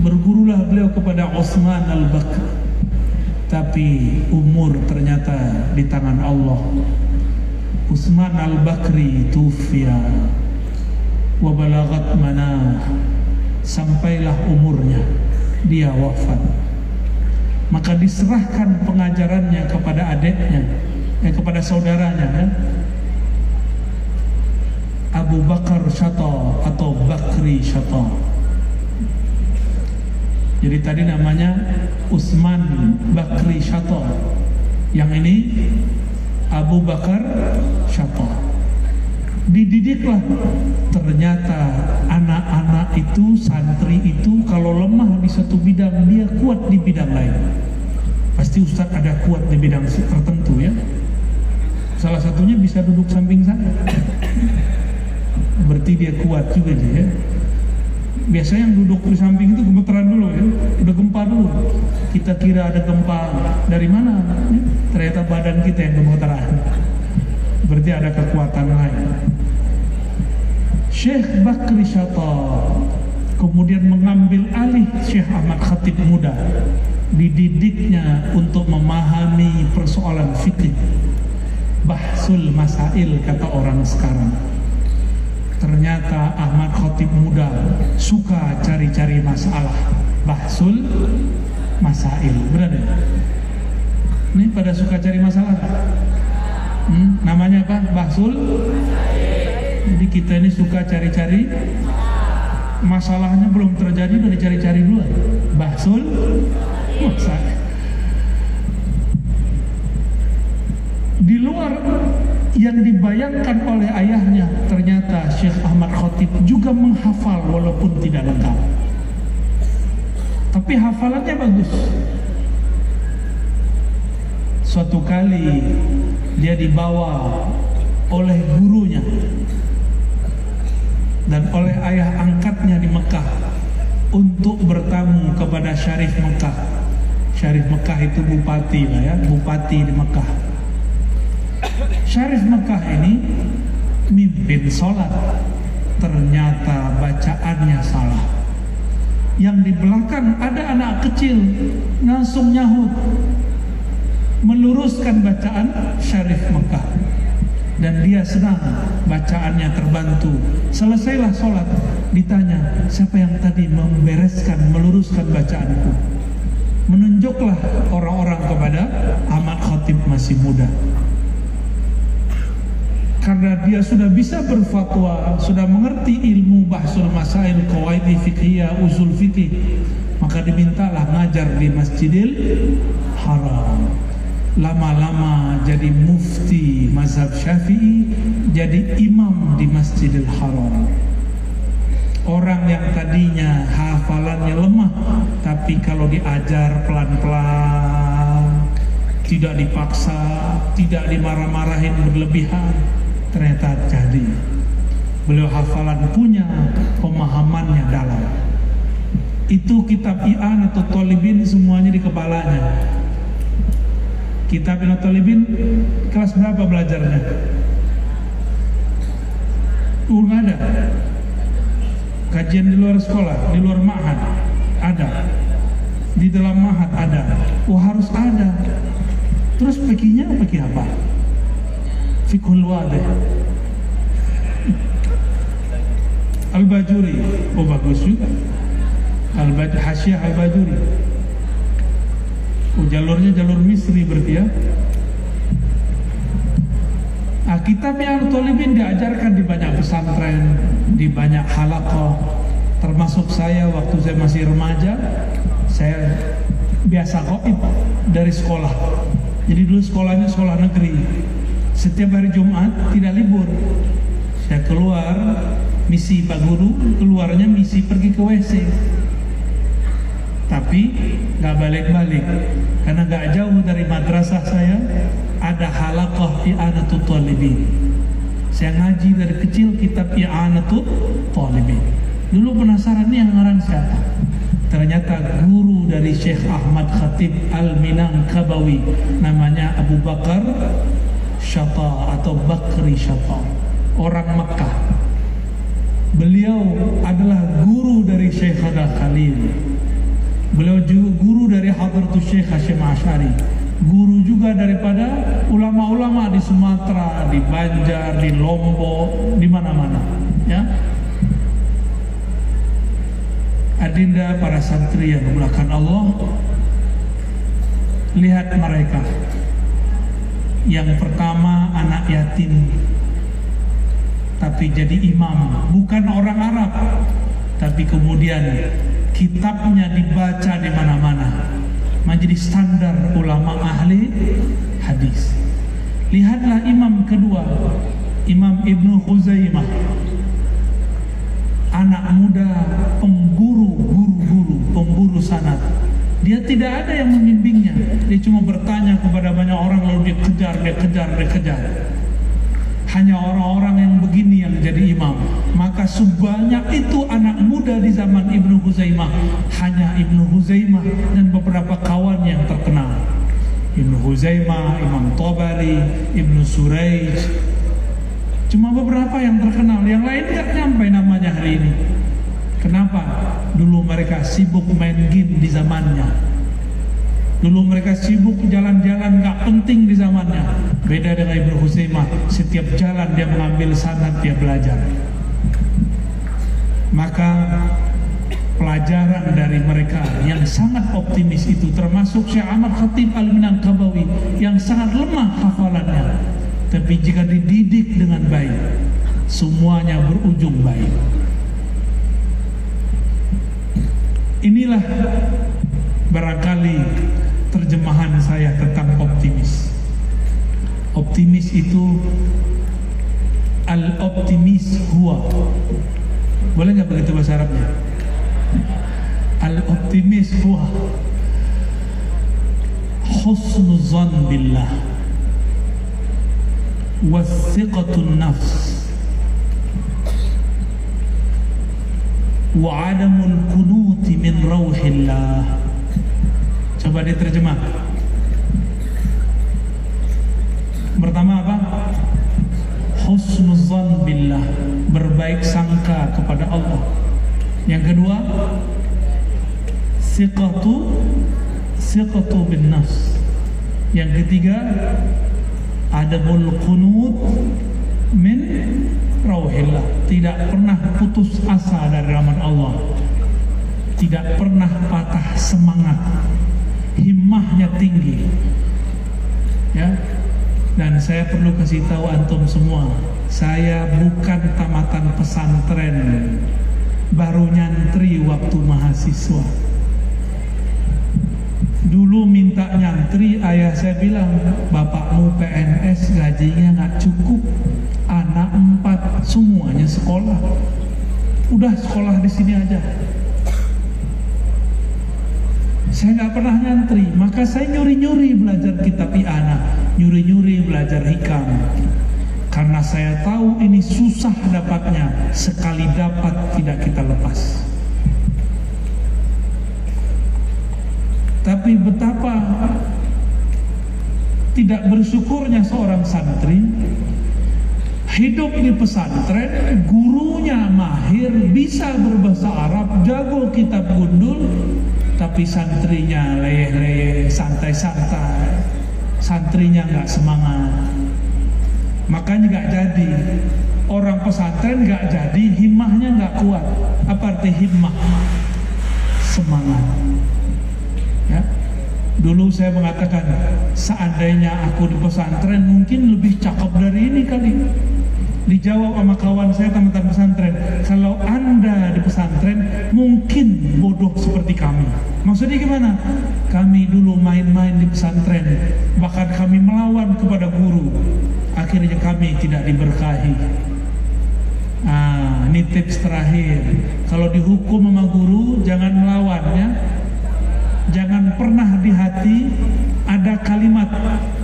Bergurulah beliau kepada Osman al-Bakr tapi umur ternyata di tangan Allah. Utsman al-Bakri tufia wa balagat mana sampailah umurnya. Dia wafat. Maka diserahkan pengajarannya kepada adiknya. Eh, kepada saudaranya ya. Abu Bakar Syato atau Bakri Syato jadi tadi namanya Usman Bakri Syato. Yang ini Abu Bakar Syato. Dididiklah ternyata anak-anak itu santri itu kalau lemah di satu bidang dia kuat di bidang lain. Pasti Ustadz ada kuat di bidang tertentu ya. Salah satunya bisa duduk samping saya. berarti dia kuat juga dia ya. Biasanya yang duduk di samping itu gemeteran dulu ya, udah gempa dulu. Kita kira ada gempa dari mana? Ya, ternyata badan kita yang gemeteran. Berarti ada kekuatan lain. Syekh Bakri Syata kemudian mengambil alih Syekh Ahmad Khatib muda dididiknya untuk memahami persoalan fikih bahsul masail kata orang sekarang ternyata Ahmad Khatib muda suka cari-cari masalah. Bahsul masail ya? ini pada suka cari masalah hmm, namanya apa? Bahsul? Jadi kita ini suka cari-cari masalahnya belum terjadi udah dicari-cari dulu. Bahsul? Masalah di luar yang dibayangkan oleh ayahnya ternyata Syekh Ahmad Khotib juga menghafal walaupun tidak lengkap tapi hafalannya bagus suatu kali dia dibawa oleh gurunya dan oleh ayah angkatnya di Mekah untuk bertamu kepada Syarif Mekah. Syarif Mekah itu bupati lah ya, bupati di Mekah. Syarif Mekah ini mimpin sholat, ternyata bacaannya salah. Yang di belakang ada anak kecil langsung nyahut meluruskan bacaan Syarif Mekah. Dan dia senang bacaannya terbantu. Selesailah sholat ditanya siapa yang tadi membereskan meluruskan bacaanku? Menunjuklah orang-orang kepada Ahmad Khatib masih muda karena dia sudah bisa berfatwa, sudah mengerti ilmu bahsul masail, qawaidi fiqhiyah, usul fikih, maka dimintalah ngajar di Masjidil Haram. Lama-lama jadi mufti mazhab syafi'i jadi imam di masjidil haram. Orang yang tadinya hafalannya lemah tapi kalau diajar pelan-pelan tidak dipaksa tidak dimarah-marahin berlebihan ternyata jadi beliau hafalan punya pemahamannya dalam itu kitab I'an atau Tolibin semuanya di kepalanya Kitab Ibn Talibin kelas berapa belajarnya? Uh, ada. Kajian di luar sekolah, di luar ma'had ada. Di dalam ma'had ada. Oh harus ada. Terus pekinya peki apa? Fikhul wadih. Al-Bajuri. Oh bagus juga. Al-Bajuri, Hasyiah Al-Bajuri. Oh, jalurnya jalur Misri berarti ya. Nah, kitab yang Tolibin diajarkan di banyak pesantren, di banyak halakoh, termasuk saya waktu saya masih remaja, saya biasa koip dari sekolah. Jadi dulu sekolahnya sekolah negeri. Setiap hari Jumat tidak libur. Saya keluar misi Pak Guru, keluarnya misi pergi ke WC tapi nggak balik-balik karena nggak jauh dari madrasah saya ada halakoh i'anatul talibin. Saya ngaji dari kecil kitab i'anatul talibin. Dulu penasaran nih yang ngarang siapa. Ternyata guru dari Syekh Ahmad Khatib Al-Minangkabawi namanya Abu Bakar Syata atau Bakri Syata orang Mekah beliau adalah guru dari Syekh Hadar Khalil Beliau juga guru dari Hadratus Syekh Hashim Ashari. Guru juga daripada ulama-ulama di Sumatera, di Banjar, di Lombok, di mana-mana. Ya. Adinda para santri yang dimulakan Allah, lihat mereka. Yang pertama anak yatim, tapi jadi imam, bukan orang Arab, tapi kemudian kitabnya dibaca di mana-mana. Menjadi standar ulama ahli hadis. Lihatlah imam kedua. Imam Ibnu Khuzaimah. Anak muda pemburu guru-guru pemburu sanad dia tidak ada yang membimbingnya dia cuma bertanya kepada banyak orang lalu dia kejar dia kejar dia kejar hanya orang-orang yang begini yang jadi imam. Maka sebanyak itu anak muda di zaman Ibnu Huzaimah hanya Ibnu Huzaimah dan beberapa kawan yang terkenal. Ibnu Huzaimah, Imam Tabari, Ibnu Suraij. Cuma beberapa yang terkenal, yang lain nggak nyampe namanya hari ini. Kenapa? Dulu mereka sibuk main game di zamannya. Dulu mereka sibuk jalan-jalan nggak penting di zamannya. Beda dengan Ibnu Huzaimah, setiap jalan dia mengambil sanad dia belajar. Maka pelajaran dari mereka yang sangat optimis itu termasuk Syekh Ahmad Khatib Al-Minangkabawi yang sangat lemah hafalannya. Tapi jika dididik dengan baik, semuanya berujung baik. Inilah barangkali terjemahan saya tentang optimis. Optimis itu al-optimis huwa. Boleh nggak begitu bahasa Arabnya? Al-optimis huwa husnuzan billah wathiqatun nafs wa adamul kunuti min rauhillah Coba diterjemah. Pertama apa? Husnuzan billah, berbaik sangka kepada Allah. Yang kedua, siqatu siqatu bin nafs. Yang ketiga, adabul qunut min rauhillah. Tidak pernah putus asa dari rahmat Allah. Tidak pernah patah semangat. Himmahnya tinggi. Ya. Dan saya perlu kasih tahu antum semua saya bukan tamatan pesantren. Baru nyantri waktu mahasiswa dulu minta nyantri ayah saya bilang bapakmu PNS gajinya nggak cukup. Anak empat semuanya sekolah. Udah sekolah di sini aja. Saya nggak pernah nyantri, maka saya nyuri-nyuri belajar kitab Iana, nyuri-nyuri belajar hikam. Karena saya tahu ini susah dapatnya, sekali dapat tidak kita lepas. Tapi betapa tidak bersyukurnya seorang santri hidup di pesantren, gurunya mahir, bisa berbahasa Arab, jago kitab gundul, tapi santrinya leyeh-leyeh, santai-santai, santrinya nggak semangat, makanya nggak jadi. Orang pesantren nggak jadi, himmahnya nggak kuat. Apa arti himmah? Semangat. Dulu saya mengatakan, seandainya aku di pesantren mungkin lebih cakep dari ini kali. Dijawab sama kawan saya teman-teman pesantren kalau anda di pesantren mungkin bodoh seperti kami. Maksudnya gimana? Kami dulu main-main di pesantren bahkan kami melawan kepada guru. Akhirnya kami tidak diberkahi. Ah ini tips terakhir. Kalau dihukum sama guru jangan melawan ya jangan pernah di hati ada kalimat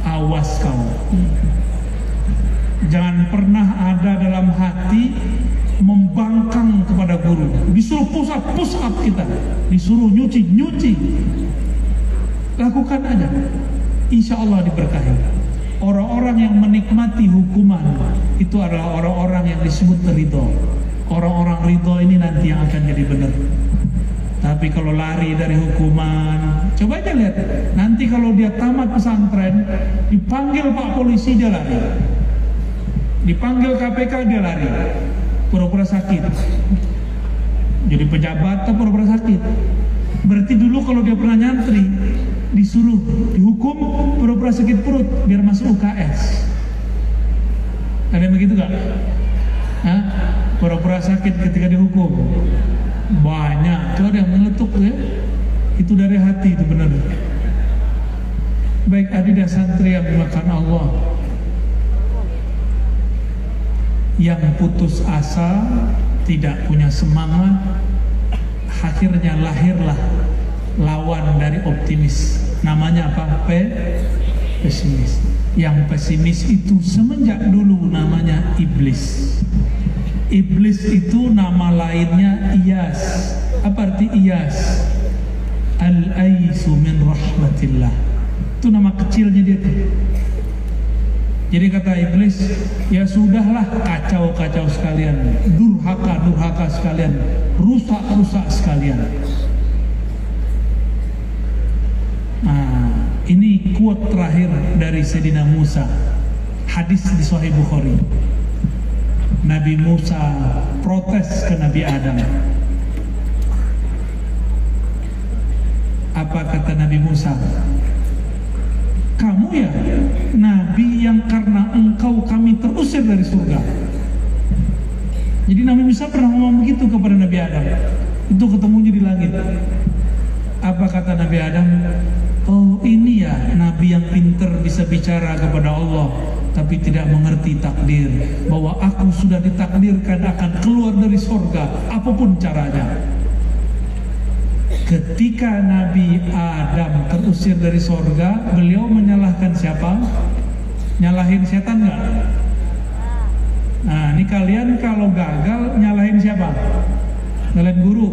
awas kau Jangan pernah ada dalam hati membangkang kepada guru. Disuruh pusat pusat kita, disuruh nyuci nyuci. Lakukan aja. Insya Allah diberkahi. Orang-orang yang menikmati hukuman itu adalah orang-orang yang disebut ridho. Orang-orang ridho ini nanti yang akan jadi benar. Tapi kalau lari dari hukuman, coba aja lihat. Nanti kalau dia tamat pesantren, dipanggil Pak Polisi dia lari. Dipanggil KPK dia lari. Pura-pura sakit. Jadi pejabat atau pura-pura sakit. Berarti dulu kalau dia pernah nyantri disuruh dihukum pura-pura sakit perut biar masuk UKS ada yang begitu gak? pura-pura sakit ketika dihukum banyak itu ada yang meletup ya itu dari hati itu benar baik adidah santri yang dimakan Allah yang putus asa, tidak punya semangat, akhirnya lahirlah lawan dari optimis. Namanya apa? P pesimis. Yang pesimis itu semenjak dulu namanya iblis. Iblis itu nama lainnya Iyas. Apa arti Iyas? Al-aisu min rahmatillah. Itu nama kecilnya dia tuh. Jadi kata iblis, ya sudahlah kacau-kacau sekalian, durhaka-durhaka sekalian, rusak-rusak sekalian. Nah, ini kuat terakhir dari Sayyidina Musa. Hadis di Sahih Bukhari. Nabi Musa protes ke Nabi Adam. Apa kata Nabi Musa? Kamu ya Nabi yang karena engkau kami terusir dari surga. Jadi Nabi Musa pernah ngomong begitu kepada Nabi Adam. Itu ketemunya di langit. Apa kata Nabi Adam? Oh ini ya Nabi yang pinter bisa bicara kepada Allah Tapi tidak mengerti takdir Bahwa aku sudah ditakdirkan akan keluar dari sorga Apa pun caranya Ketika Nabi Adam terusir dari sorga Beliau menyalahkan siapa? Nyalahin setan nggak? Nah ini kalian kalau gagal nyalahin siapa? Nyalahin guru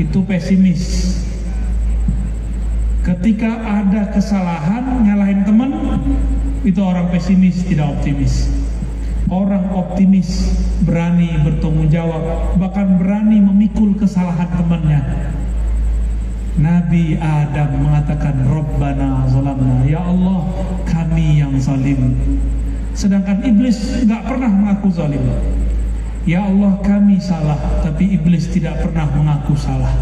Itu pesimis Ketika ada kesalahan nyalahin teman itu orang pesimis tidak optimis. Orang optimis berani bertanggung jawab bahkan berani memikul kesalahan temannya. Nabi Adam mengatakan Rabbana zalamna ya Allah kami yang zalim. Sedangkan iblis nggak pernah mengaku zalim. Ya Allah kami salah tapi iblis tidak pernah mengaku salah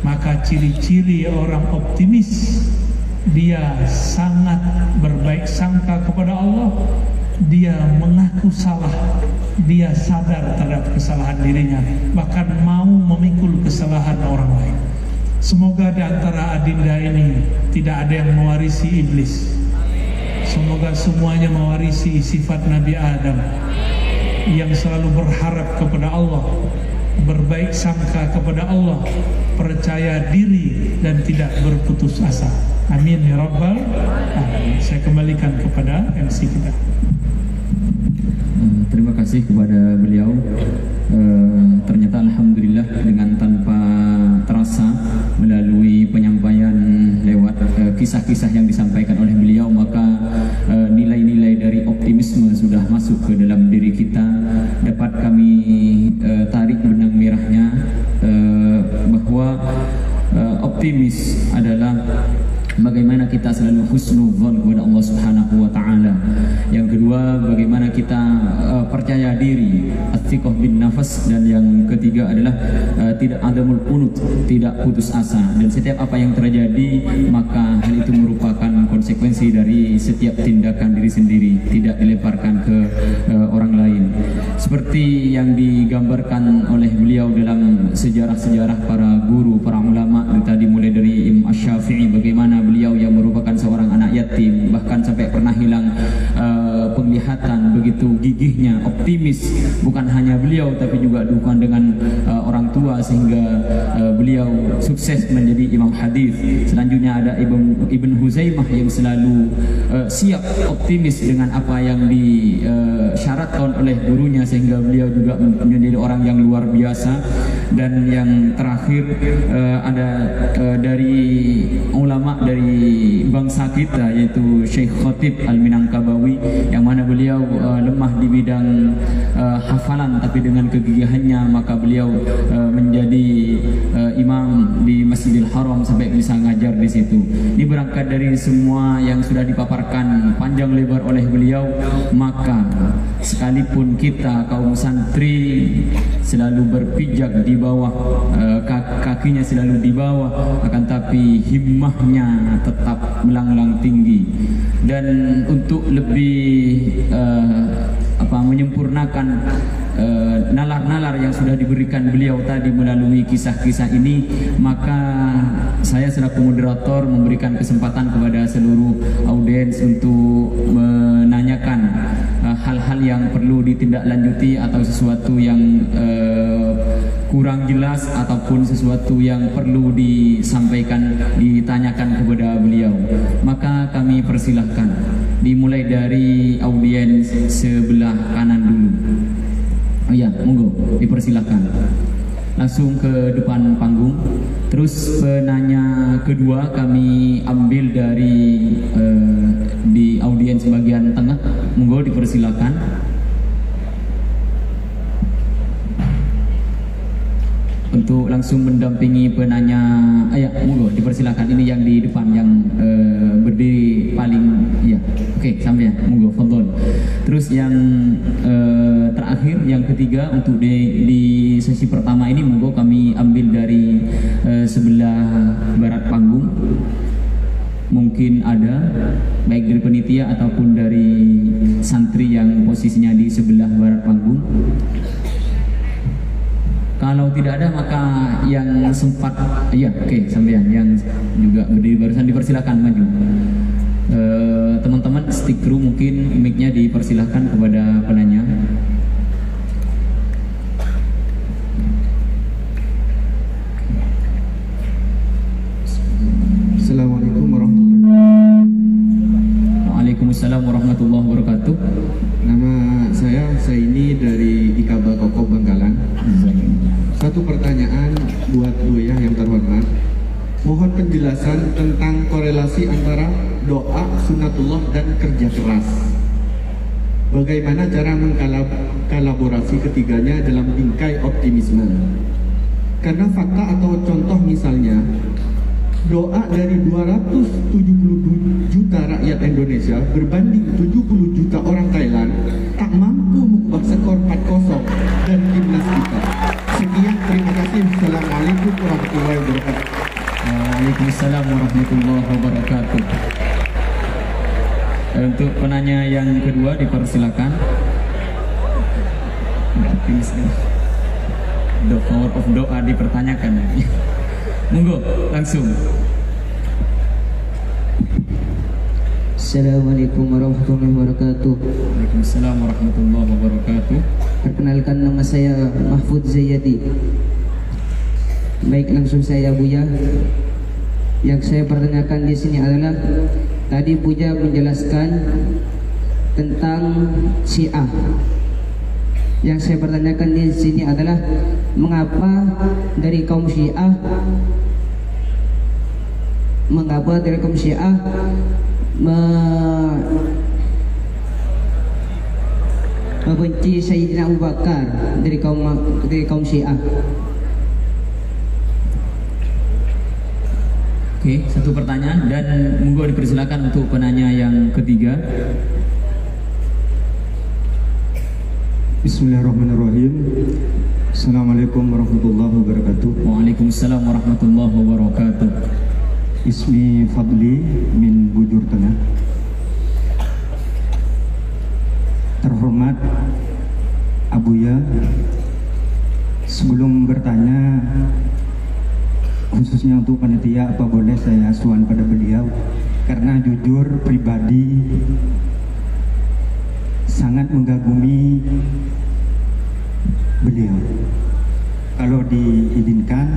maka ciri-ciri orang optimis dia sangat berbaik sangka kepada Allah. Dia mengaku salah. Dia sadar terhadap kesalahan dirinya. Bahkan mau memikul kesalahan orang lain. Semoga di antara adinda ini tidak ada yang mewarisi iblis. Semoga semuanya mewarisi sifat Nabi Adam yang selalu berharap kepada Allah berbaik sangka kepada Allah, percaya diri dan tidak berputus asa. Amin ya rabbal alamin. Saya kembalikan kepada MC kita. Eh, terima kasih kepada beliau. Uh, ternyata alhamdulillah dengan tanpa terasa melalui penyampaian lewat eh, kisah-kisah yang disampaikan oleh beliau maka nilai-nilai dari optimisme sudah masuk ke dalam diri kita dapat kami tarik benang merahnya bahwa optimis adalah bagaimana kita selalu husnuzon kepada Allah Subhanahu wa taala. Yang kedua, bagaimana kita uh, percaya diri, athiqah bin nafas dan yang ketiga adalah uh, tidak ada qunut, tidak putus asa. Dan setiap apa yang terjadi, maka hal itu merupakan konsekuensi dari setiap tindakan diri sendiri, tidak dilemparkan ke uh, orang lain. Seperti yang digambarkan oleh beliau dalam sejarah-sejarah para guru, para ulama tadi mulai dari Imam Syafi'i bagaimana beliau yang merupakan seorang anak yatim bahkan sampai pernah hilang uh, penglihatan begitu gigihnya optimis. Bukan hanya beliau tapi juga dukungan dengan uh, orang tua sehingga uh, beliau sukses menjadi imam hadis. Selanjutnya ada Ibn, Ibn Huzaimah yang selalu uh, siap optimis dengan apa yang disyaratkan uh, oleh gurunya sehingga beliau juga menjadi orang yang luar biasa. Dan yang terakhir uh, ada uh, dari ulama dari bangsa kita yaitu Syekh Khatib Al-Minangkabawi yang mana beliau uh, lemah di bidang uh, hafalan tapi dengan kegigihannya maka beliau uh, menjadi uh, imam di Masjidil Haram sampai bisa ngajar di situ. Ini berangkat dari semua yang sudah dipaparkan panjang lebar oleh beliau maka sekalipun kita kaum santri selalu berpijak di bawah uh, kakinya selalu di bawah akan tapi himmahnya tetap melanglang tinggi dan untuk lebih uh, apa menyempurnakan eh, nalar-nalar uh, yang sudah diberikan beliau tadi melalui kisah-kisah ini maka saya selaku moderator memberikan kesempatan kepada seluruh audiens untuk menanyakan eh, hal-hal uh, yang perlu ditindaklanjuti atau sesuatu yang uh, kurang jelas ataupun sesuatu yang perlu disampaikan ditanyakan kepada beliau maka kami persilahkan dimulai dari audiens sebelah kanan dulu oh ya monggo dipersilahkan langsung ke depan panggung. Terus penanya kedua kami ambil dari uh, di audiens bagian tengah. Monggo dipersilakan. Untuk langsung mendampingi penanya ayah ya monggo dipersilakan. Ini yang di depan yang uh, berdiri paling ya. Oke okay, sampai ya. Monggo fadhol terus yang uh, terakhir yang ketiga untuk di, di sesi pertama ini monggo kami ambil dari uh, sebelah barat panggung. Mungkin ada baik dari penitia ataupun dari santri yang posisinya di sebelah barat panggung kalau tidak ada maka yang sempat iya oke okay, sampean yang juga berdiri barusan dipersilakan maju. Eh, teman-teman uh, stick crew mungkin mic-nya dipersilahkan kepada penanya. Assalamualaikum warahmatullahi wabarakatuh. Waalaikumsalam warahmatullahi Satu pertanyaan buat Buya yang terhormat. Mohon penjelasan tentang korelasi antara doa sunatullah dan kerja keras. Bagaimana cara mengkolaborasi ketiganya dalam bingkai optimisme? Karena fakta atau contoh misalnya, doa dari 270 juta rakyat Indonesia berbanding 70 juta orang Thailand tak mampu mengubah skor 4-0 dan 5 warahmatullahi wabarakatuh. Waalaikumsalam warahmatullahi wabarakatuh. Untuk penanya yang kedua dipersilakan. The power of doa dipertanyakan. Monggo langsung. Assalamualaikum warahmatullahi wabarakatuh. Waalaikumsalam warahmatullahi wabarakatuh. Perkenalkan nama saya Mahfud Zayadi. Baik langsung saya Buya. Yang saya pertanyakan di sini adalah tadi Buya menjelaskan tentang Syiah. Yang saya pertanyakan di sini adalah mengapa dari kaum Syiah mengapa dari kaum Syiah me membenci Sayyidina Abu Bakar dari kaum dari kaum Syiah. Oke, satu pertanyaan dan monggo dipersilakan untuk penanya yang ketiga. Bismillahirrahmanirrahim. Assalamualaikum warahmatullahi wabarakatuh. Waalaikumsalam warahmatullahi wabarakatuh. Ismi Fadli min Bujur Tengah. Terhormat Abuya, sebelum bertanya khususnya untuk panitia apa boleh saya suan pada beliau? Karena jujur pribadi sangat mengagumi beliau. Kalau diizinkan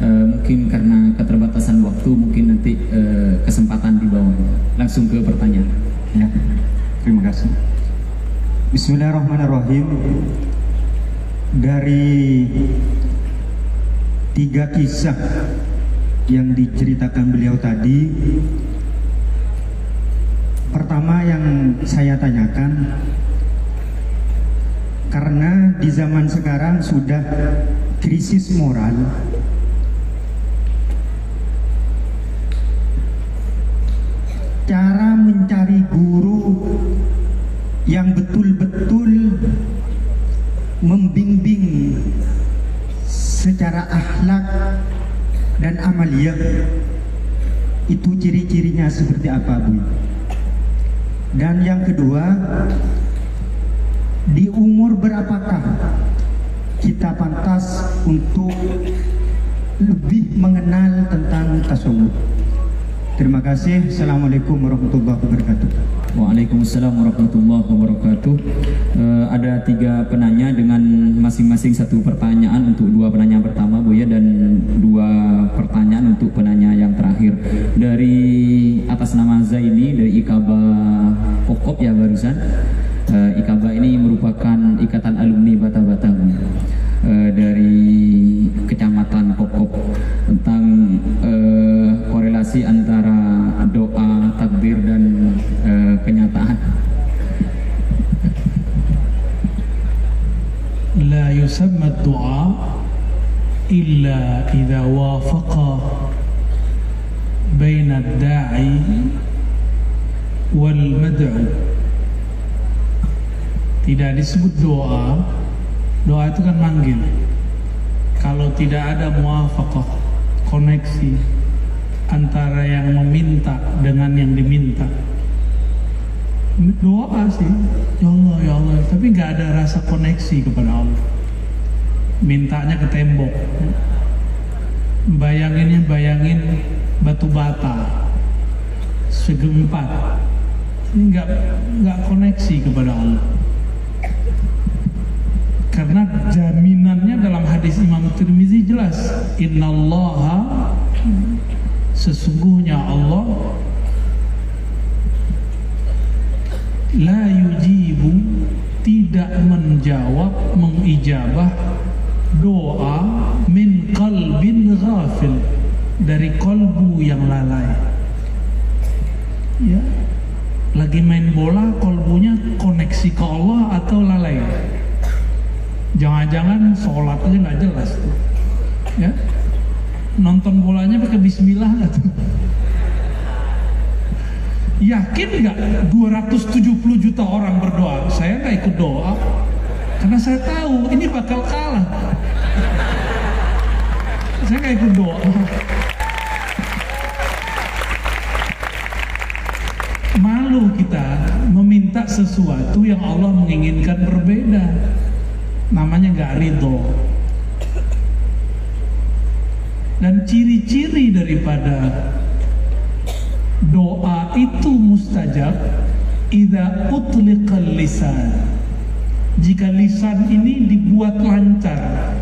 Uh, mungkin karena keterbatasan waktu mungkin nanti uh, kesempatan di bawah. Langsung ke pertanyaan. Ya terima kasih. Bismillahirrahmanirrahim dari tiga kisah yang diceritakan beliau tadi. Pertama yang saya tanyakan karena di zaman sekarang sudah krisis moral cara mencari guru yang betul-betul membimbing secara akhlak dan amaliyah itu ciri-cirinya seperti apa Bu? Dan yang kedua di umur berapakah kita pantas untuk lebih mengenal tentang tasawuf? Terima kasih. Assalamualaikum warahmatullahi wabarakatuh. Waalaikumsalam warahmatullahi wabarakatuh. Eh, ada tiga penanya dengan masing-masing satu pertanyaan untuk dua penanya pertama Bu ya dan dua pertanyaan untuk penanya yang terakhir. Dari atas nama Zaini dari Ikaba Kokop ya barusan. Eh, Ikaba ini merupakan ikatan alumni Bata-Bata. Eh, dari kecamatan Kokop tentang eh, korelasi antara doa, takbir dan kenyataan. La yusamma du'a illa idha wafaqa baina da'i wal tidak disebut doa. Doa itu kan manggil. Kalau tidak ada muafakoh koneksi antara yang meminta dengan yang diminta doa sih. Ya Allah ya Allah. Tapi nggak ada rasa koneksi kepada Allah. Mintanya ke tembok. Bayanginnya bayangin batu bata. Segempat. Nggak nggak koneksi kepada Allah. Karena jaminannya dalam hadis Imam Tirmizi jelas. Innallaha sesungguhnya Allah la yujibu tidak menjawab mengijabah doa min qalbin ghafil dari kolbu yang lalai. Ya. Lagi main bola kolbunya koneksi ke Allah atau lalai? Jangan-jangan sholat aja nggak jelas tuh. Ya. Nonton bolanya pakai bismillah tuh Yakin nggak 270 juta orang berdoa? Saya nggak ikut doa karena saya tahu ini bakal kalah. Saya nggak ikut doa. Malu kita meminta sesuatu yang Allah menginginkan berbeda. Namanya nggak ridho. Dan ciri-ciri daripada itu mustajab idza utliqal lisan. Jika lisan ini dibuat lancar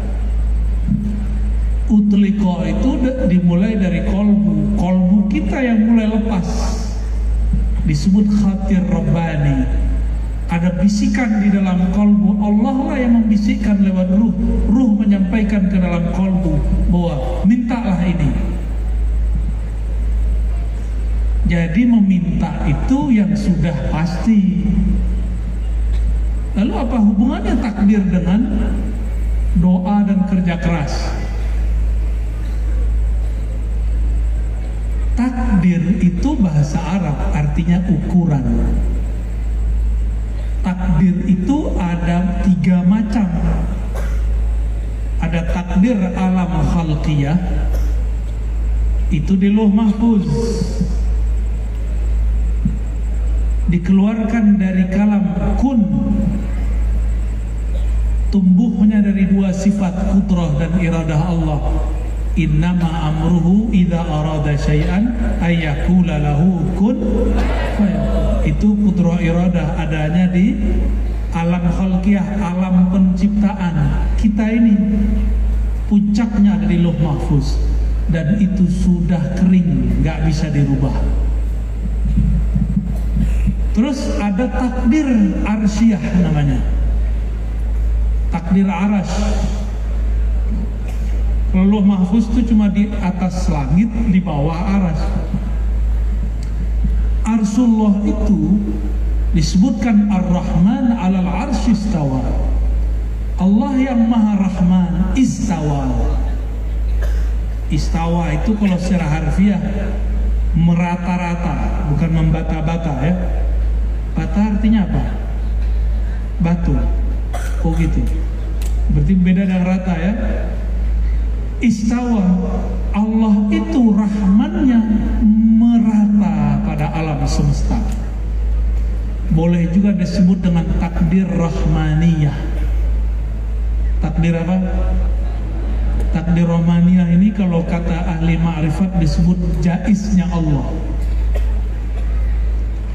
utliko itu dimulai dari kolbu. Kolbu kita yang mulai lepas. Disebut khatir rabbani. Ada bisikan di dalam kolbu. Allah lah yang membisikkan lewat ruh. Ruh menyampaikan ke dalam kolbu bahwa mintalah ini jadi meminta itu yang sudah pasti. Lalu apa hubungannya takdir dengan doa dan kerja keras? Takdir itu bahasa Arab artinya ukuran. Takdir itu ada tiga macam. Ada takdir alam khalqiyah, itu di loh mahfuz dikeluarkan dari kalam kun. Tumbuhnya dari dua sifat kudrah dan iradah Allah. Innama amruhu idza arada syai'an ayyakula lahu kun. Itu kudrah iradah adanya di alam khalqiyah alam penciptaan kita ini. Puncaknya ada di loh mahfuz. Dan itu sudah kering nggak bisa dirubah Terus ada takdir arsyah namanya. Takdir aras. Lalu mahfuz itu cuma di atas langit, di bawah aras. Arsullah itu disebutkan Ar-Rahman alal istawa. Allah yang maha rahman istawa. Istawa itu kalau secara harfiah merata-rata, bukan membata-bata ya Bata artinya apa? Batu. Oh gitu. Berarti beda dengan rata ya. Istawa Allah itu rahmannya merata pada alam semesta. Boleh juga disebut dengan takdir rahmaniyah. Takdir apa? Takdir rahmaniyah ini kalau kata ahli ma'rifat disebut jaisnya Allah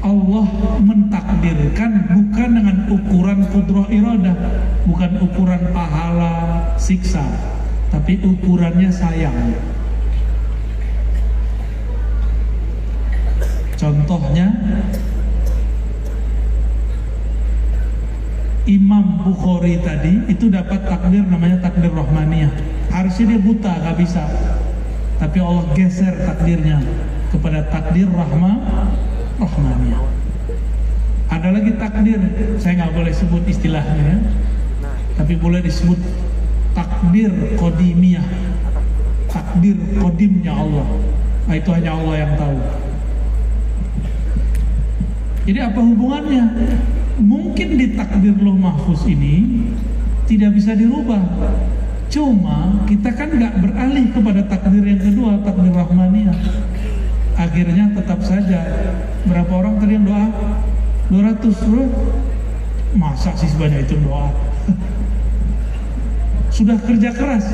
Allah mentakdirkan bukan dengan ukuran kudroh iradah, bukan ukuran pahala siksa, tapi ukurannya sayang. Contohnya Imam Bukhari tadi itu dapat takdir namanya takdir rahmaniyah. Harusnya dia buta, gak bisa. Tapi Allah geser takdirnya kepada takdir rahma rahmaniyah. Ada lagi takdir, saya nggak boleh sebut istilahnya ya. Tapi boleh disebut takdir kodimiyah. Takdir kodimnya Allah. Nah, itu hanya Allah yang tahu. Jadi apa hubungannya? Mungkin di takdir loh mahfuz ini tidak bisa dirubah. Cuma kita kan nggak beralih kepada takdir yang kedua, takdir rahmaniyah. Akhirnya tetap saja berapa orang tadi yang doa? 200 bro. Masa sih sebanyak itu doa? Sudah kerja keras,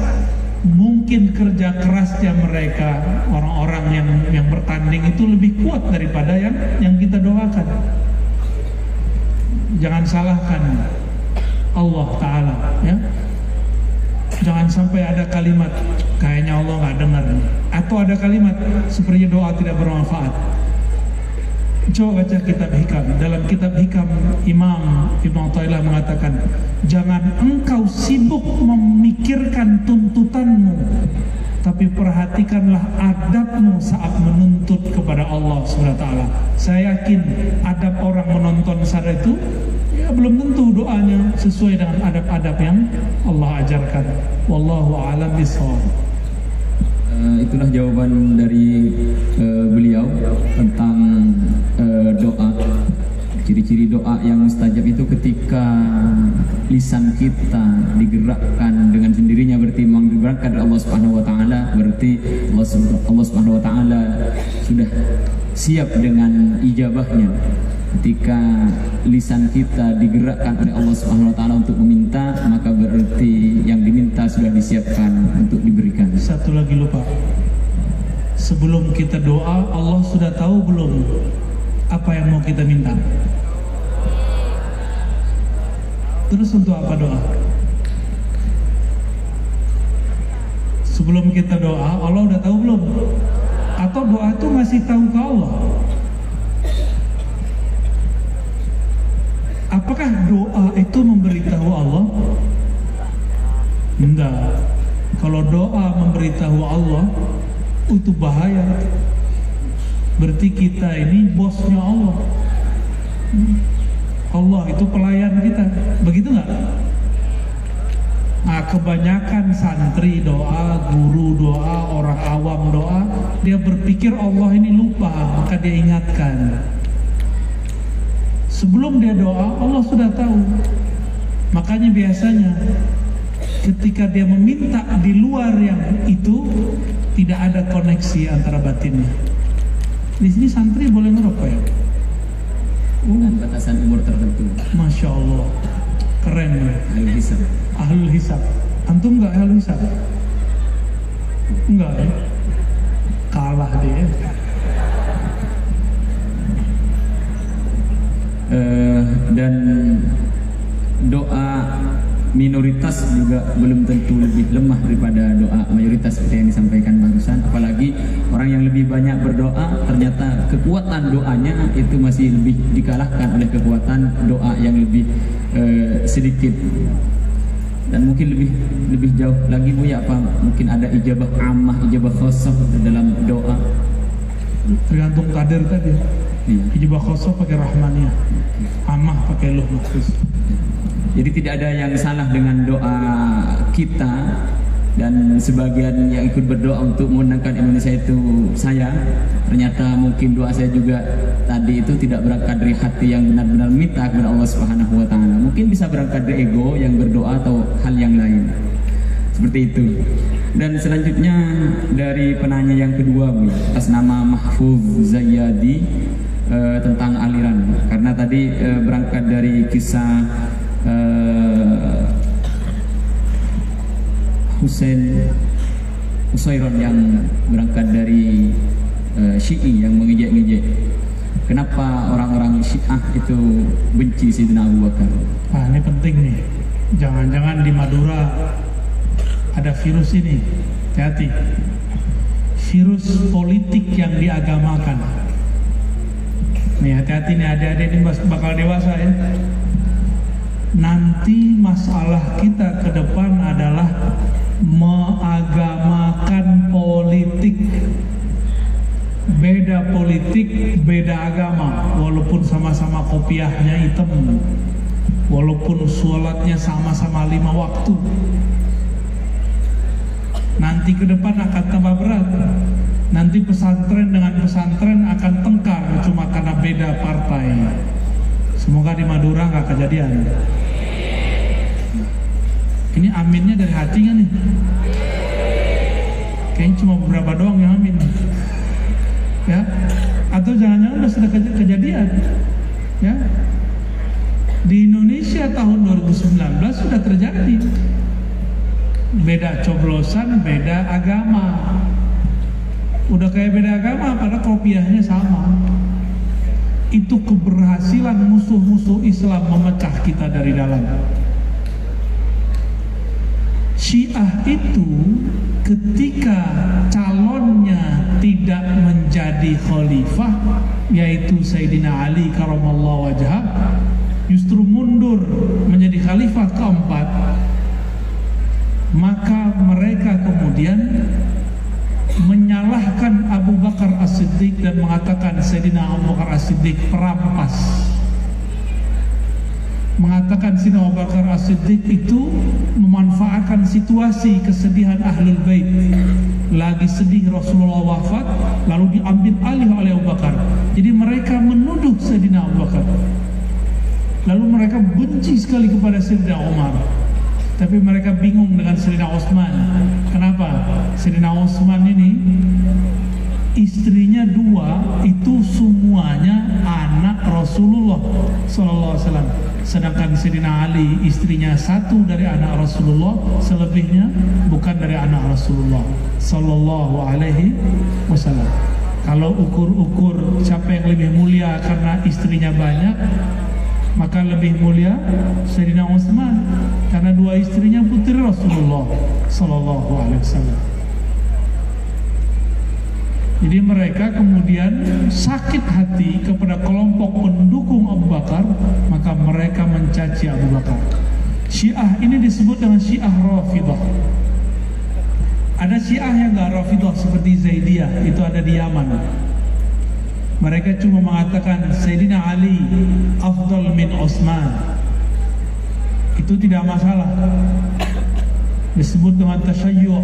mungkin kerja kerasnya mereka orang-orang yang yang bertanding itu lebih kuat daripada yang yang kita doakan. Jangan salahkan Allah Taala, ya. Jangan sampai ada kalimat kayaknya Allah nggak dengar atau ada kalimat seperti doa tidak bermanfaat. Coba baca kitab hikam. Dalam kitab hikam Imam Ibn Atta'illah mengatakan, jangan engkau sibuk memikirkan tuntutanmu, tapi perhatikanlah adabmu saat menuntut kepada Allah SWT. Saya yakin adab orang menonton saat itu, ya belum tentu doanya sesuai dengan adab-adab yang Allah ajarkan. Wallahu a'lam bishawab. Uh, itulah jawaban dari uh, beliau tentang uh, doa. Ciri-ciri doa yang mustajab itu ketika lisan kita digerakkan dengan sendirinya berarti memang digerakkan oleh Allah Subhanahu wa taala, berarti Allah, Allah Subhanahu wa taala sudah siap dengan ijabahnya. Ketika lisan kita digerakkan oleh Allah Subhanahu wa taala untuk meminta, maka berarti yang diminta sudah disiapkan untuk diberikan. Satu lagi lupa. Sebelum kita doa, Allah sudah tahu belum apa yang mau kita minta? Terus untuk apa doa? Sebelum kita doa, Allah udah tahu belum? Atau doa itu masih tahu ke Allah? Apakah doa itu memberitahu Allah? Enggak. Kalau doa memberitahu Allah, itu bahaya. Berarti kita ini bosnya Allah. Allah itu pelayan kita. Begitu nggak? Nah, kebanyakan santri doa, guru doa, orang awam doa, dia berpikir Allah ini lupa, maka dia ingatkan. Sebelum dia doa, Allah sudah tahu. Makanya biasanya ketika dia meminta di luar yang itu tidak ada koneksi antara batinnya. Di sini santri boleh ngerokok ya? dengan batasan umur tertentu. Masya Allah, keren ya. Ahlul hisab. Ahlul hisab. Antum nggak ahlul hisab? Enggak ya? Kalah dia. Eh, dan doa minoritas juga belum tentu lebih lemah daripada doa mayoritas seperti yang disampaikan barusan. Apalagi orang yang lebih banyak berdoa ternyata kekuatan doanya itu masih lebih dikalahkan oleh kekuatan doa yang lebih eh, sedikit. Dan mungkin lebih lebih jauh lagi bu ya apa mungkin ada ijabah amah ijabah khosok dalam doa. Tergantung kader tadi. Iya. Ijibah khosoh pakai rahmaniyah. Amah pakai luh mahfuz. Jadi tidak ada yang salah dengan doa kita dan sebagian yang ikut berdoa untuk memenangkan Indonesia itu saya ternyata mungkin doa saya juga tadi itu tidak berangkat dari hati yang benar-benar minta kepada Allah Subhanahu wa taala. Mungkin bisa berangkat dari ego yang berdoa atau hal yang lain. Seperti itu. Dan selanjutnya dari penanya yang kedua Bu, atas nama Mahfuz Zayyadi eh, tentang aliran. Karena tadi eh, berangkat dari kisah eh, Husain Usairon yang berangkat dari eh, Syi'i yang mengejek-ngejek Kenapa orang-orang Syiah itu benci Sayyidina Abu Bakar? Nah ini penting nih. Jangan-jangan di Madura ada virus ini. Hati-hati. Virus politik yang diagamakan. Nih hati-hati nih adik-adik ini bakal dewasa ya. Nanti masalah kita ke depan adalah mengagamakan politik beda politik, beda agama, walaupun sama-sama kopiahnya hitam, walaupun sholatnya sama-sama lima waktu. Nanti ke depan akan tambah berat. Nanti pesantren dengan pesantren akan tengkar cuma karena beda partai. Semoga di Madura nggak kejadian. Ini aminnya dari hati nih? Kayaknya cuma beberapa doang yang amin ya atau jangan-jangan sudah kejadian ya di Indonesia tahun 2019 sudah terjadi beda coblosan beda agama. Udah kayak beda agama padahal kopiahnya sama. Itu keberhasilan musuh-musuh Islam memecah kita dari dalam. Syiah itu ketika calonnya tidak menjadi khalifah yaitu Sayyidina Ali karamallahu wajah justru mundur menjadi khalifah keempat maka mereka kemudian menyalahkan Abu Bakar As-Siddiq dan mengatakan Sayyidina Abu Bakar As-Siddiq perampas. Mengatakan Sina Abu Bakar As-Siddiq itu memanfaatkan situasi kesedihan Ahlul Bait. Lagi sedih Rasulullah wafat lalu diambil alih oleh Abu Bakar. Jadi mereka menuduh Sayyidina Abu Bakar. Lalu mereka benci sekali kepada Sayyidina Umar tapi mereka bingung dengan Sayyidina Utsman kenapa? Sayyidina Utsman ini istrinya dua itu semuanya anak Rasulullah Sallallahu Alaihi Wasallam. Sedangkan Sayyidina Ali istrinya satu dari anak Rasulullah selebihnya bukan dari anak Rasulullah Sallallahu Alaihi Wasallam. Kalau ukur-ukur siapa yang lebih mulia karena istrinya banyak maka lebih mulia Sayyidina Utsman karena dua istrinya putri Rasulullah Sallallahu Alaihi Wasallam jadi mereka kemudian sakit hati kepada kelompok pendukung Abu Bakar, maka mereka mencaci Abu Bakar. Syiah ini disebut dengan Syiah Rafidah. Ada Syiah yang gak Rafidah seperti Zaidiyah, itu ada di Yaman. Mereka cuma mengatakan Sayyidina Ali afdal min Osman. Itu tidak masalah. Disebut dengan tasyayyu'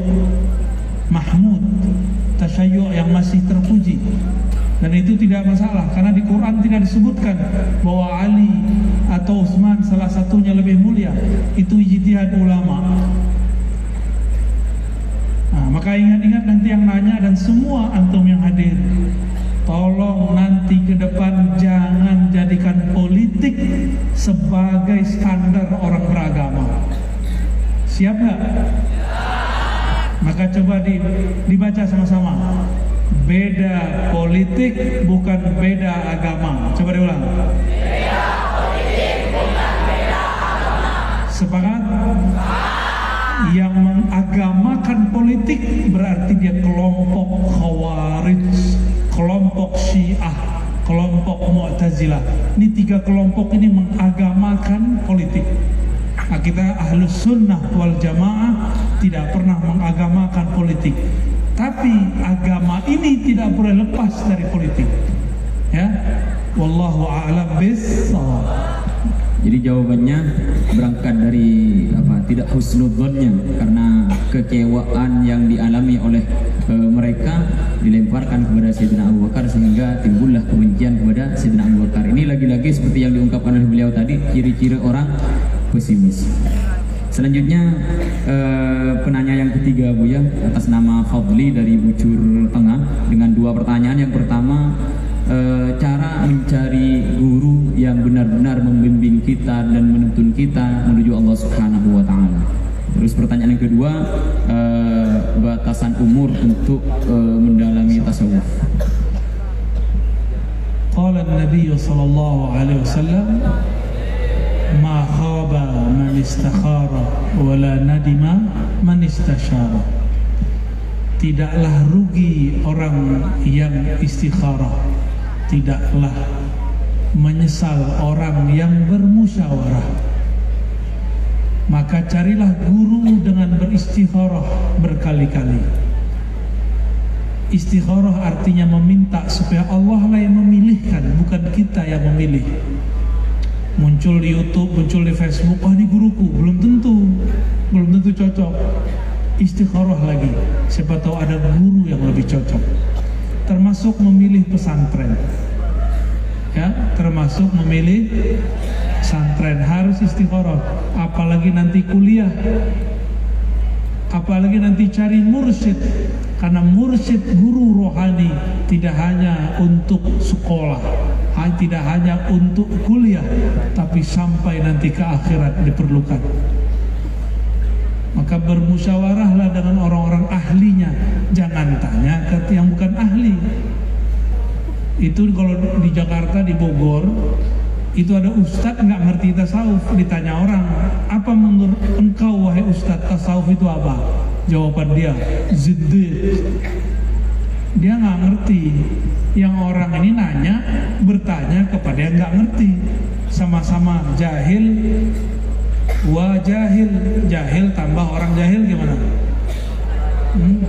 Mahmud tasyayyu' yang masih terpuji dan itu tidak masalah karena di Quran tidak disebutkan bahwa Ali atau Utsman salah satunya lebih mulia itu ijtihad ulama nah, maka ingat-ingat nanti yang nanya dan semua antum yang hadir tolong nanti ke depan jangan jadikan politik sebagai standar orang beragama siap nggak? Maka coba di, dibaca sama-sama. Beda politik bukan beda agama. Coba diulang. Beda politik bukan beda agama. Sepakat? Yang mengagamakan politik berarti dia kelompok khawarij, kelompok syiah, kelompok mu'tazilah. Ini tiga kelompok ini mengagamakan politik. Nah, kita ahlus sunnah wal jamaah tidak pernah mengagamakan politik. Tapi agama ini tidak boleh lepas dari politik. Ya, wallahu a'lam bissawab. Jadi jawabannya berangkat dari apa? Tidak husnudzonnya karena kekecewaan yang dialami oleh e, mereka dilemparkan kepada Sayyidina Abu Bakar sehingga timbullah kebencian kepada Sayyidina Abu Bakar. Ini lagi-lagi seperti yang diungkapkan oleh beliau tadi, ciri-ciri orang pesimis. Selanjutnya eh, penanya yang ketiga Bu ya atas nama Fadli dari Bucur Tengah dengan dua pertanyaan. Yang pertama eh, cara mencari guru yang benar-benar membimbing kita dan menuntun kita menuju Allah Subhanahu wa taala. Terus pertanyaan yang kedua eh, batasan umur untuk eh, mendalami tasawuf. Qala النبي صلى الله عليه وسلم ما خاب من استخار ولا ندم من استشار Tidaklah rugi orang yang istikharah Tidaklah menyesal orang yang bermusyawarah Maka carilah guru dengan beristikharah berkali-kali Istikharah artinya meminta supaya Allah lah yang memilihkan Bukan kita yang memilih muncul di YouTube, muncul di Facebook, oh ini guruku, belum tentu, belum tentu cocok. Istikharah lagi, siapa tahu ada guru yang lebih cocok. Termasuk memilih pesantren, ya, termasuk memilih pesantren. Harus istikharah. Apalagi nanti kuliah, apalagi nanti cari mursyid, karena mursyid guru rohani tidak hanya untuk sekolah, tidak hanya untuk kuliah tapi sampai nanti ke akhirat diperlukan maka bermusyawarahlah dengan orang-orang ahlinya. Jangan tanya ke yang bukan ahli. Itu kalau di Jakarta di Bogor itu ada ustadz nggak ngerti tasawuf. Ditanya orang apa menurut engkau wahai ustadz tasawuf itu apa? Jawaban dia ziddiq. Dia nggak ngerti. Yang orang ini nanya bertanya kepada yang nggak ngerti. Sama-sama jahil wa jahil jahil tambah orang jahil gimana? Hmm?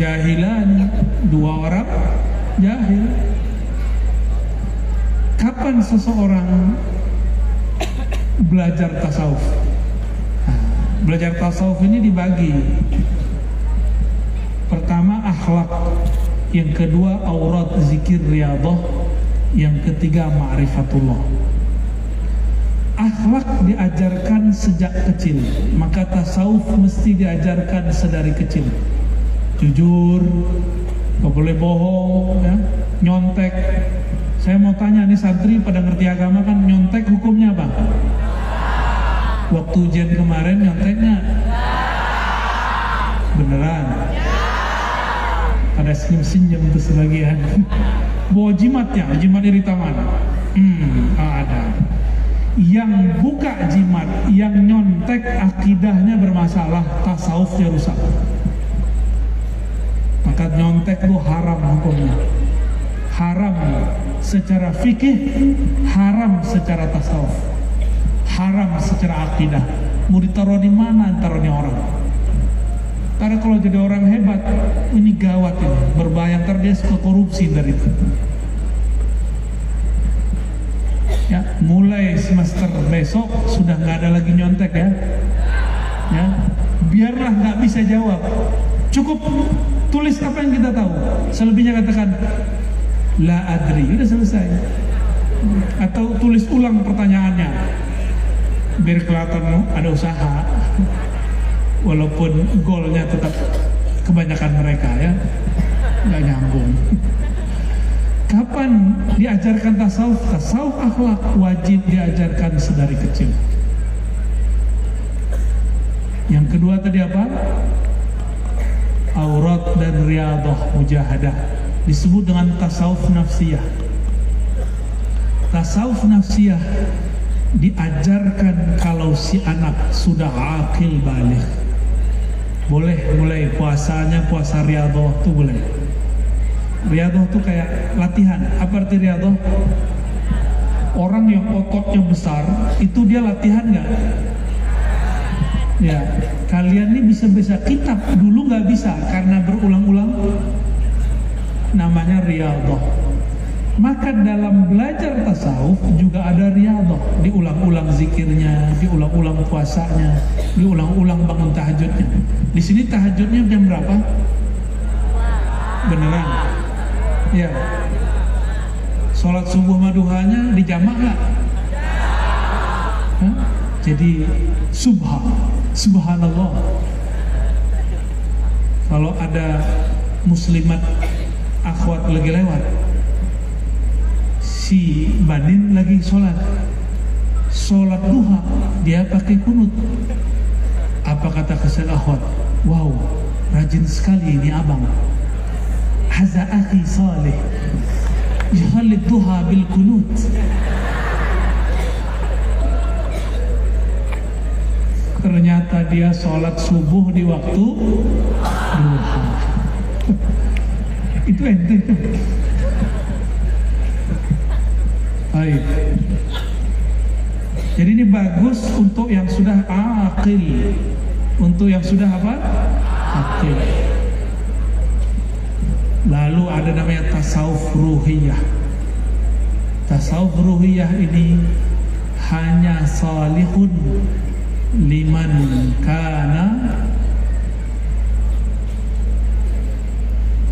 jahilan dua orang jahil. Kapan seseorang belajar tasawuf? Belajar tasawuf ini dibagi. Pertama akhlak. Yang kedua aurat zikir riadah yang ketiga ma'rifatullah akhlak diajarkan sejak kecil. Maka tasawuf mesti diajarkan sedari kecil. Jujur gak boleh bohong ya. Nyontek. Saya mau tanya nih santri pada ngerti agama kan nyontek hukumnya apa? Waktu ujian kemarin nyonteknya beneran? Ada senyum-senyum tuh sebagian. Bawa jimatnya. Jimat iri tangan hmm ada yang buka jimat yang nyontek akidahnya bermasalah tasawufnya rusak. Maka nyontek itu haram hukumnya. Haram secara fikih haram secara tasawuf. Haram secara akidah. Mau ditaruh di mana taruhnya orang? Karena kalau jadi orang hebat, ini gawat ini, berbahaya dia suka korupsi dari itu. Ya, mulai semester besok sudah nggak ada lagi nyontek ya. Ya, biarlah nggak bisa jawab. Cukup tulis apa yang kita tahu. Selebihnya katakan la adri, udah selesai. Atau tulis ulang pertanyaannya. Biar kelihatan ada usaha walaupun golnya tetap kebanyakan mereka ya nggak nyambung kapan diajarkan tasawuf? Tasawuf akhlak wajib diajarkan sedari kecil. Yang kedua tadi apa? Aurat dan riadah mujahadah. Disebut dengan tasawuf nafsiyah. Tasawuf nafsiyah diajarkan kalau si anak sudah akil balik. Boleh mulai puasanya puasa riadoh tuh boleh riadoh tuh kayak latihan. Apa arti riadoh? Orang yang ototnya besar itu dia latihan nggak? Ya kalian ini bisa bisa. Kitab dulu nggak bisa karena berulang-ulang. Namanya riadoh. Maka dalam belajar tasawuf juga ada riadah, diulang-ulang zikirnya, diulang-ulang puasanya, diulang-ulang bangun tahajudnya. Di sini tahajudnya jam berapa? Beneran? Ya. Sholat subuh maduhanya dijamak nggak? Jadi subha, subhanallah. Kalau ada muslimat akhwat lagi lewat, si Badin lagi sholat sholat duha dia pakai kunut apa kata kesel akhwat wow rajin sekali ini abang akhi salih Yuhalid duha bil kunut. Ternyata dia sholat subuh di waktu duha. Itu ente. Baik. Jadi ini bagus untuk yang sudah akil. Untuk yang sudah apa? Akil. Lalu ada namanya tasawuf ruhiyah. Tasawuf ruhiyah ini hanya salihun liman kana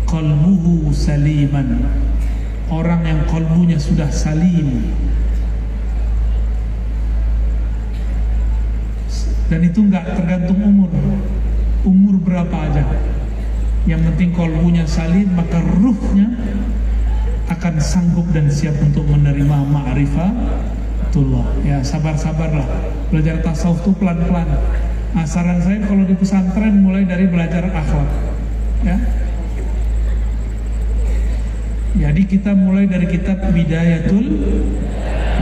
qalbuhu saliman. Orang yang kalbunya sudah salim dan itu nggak tergantung umur umur berapa aja yang penting kalbunya salim maka ruhnya akan sanggup dan siap untuk menerima ma'rifatullah. Ya sabar-sabarlah. Belajar tasawuf itu pelan-pelan. Nah saran saya kalau di pesantren mulai dari belajar akhlak. Ya. Jadi kita mulai dari kitab Bidayatul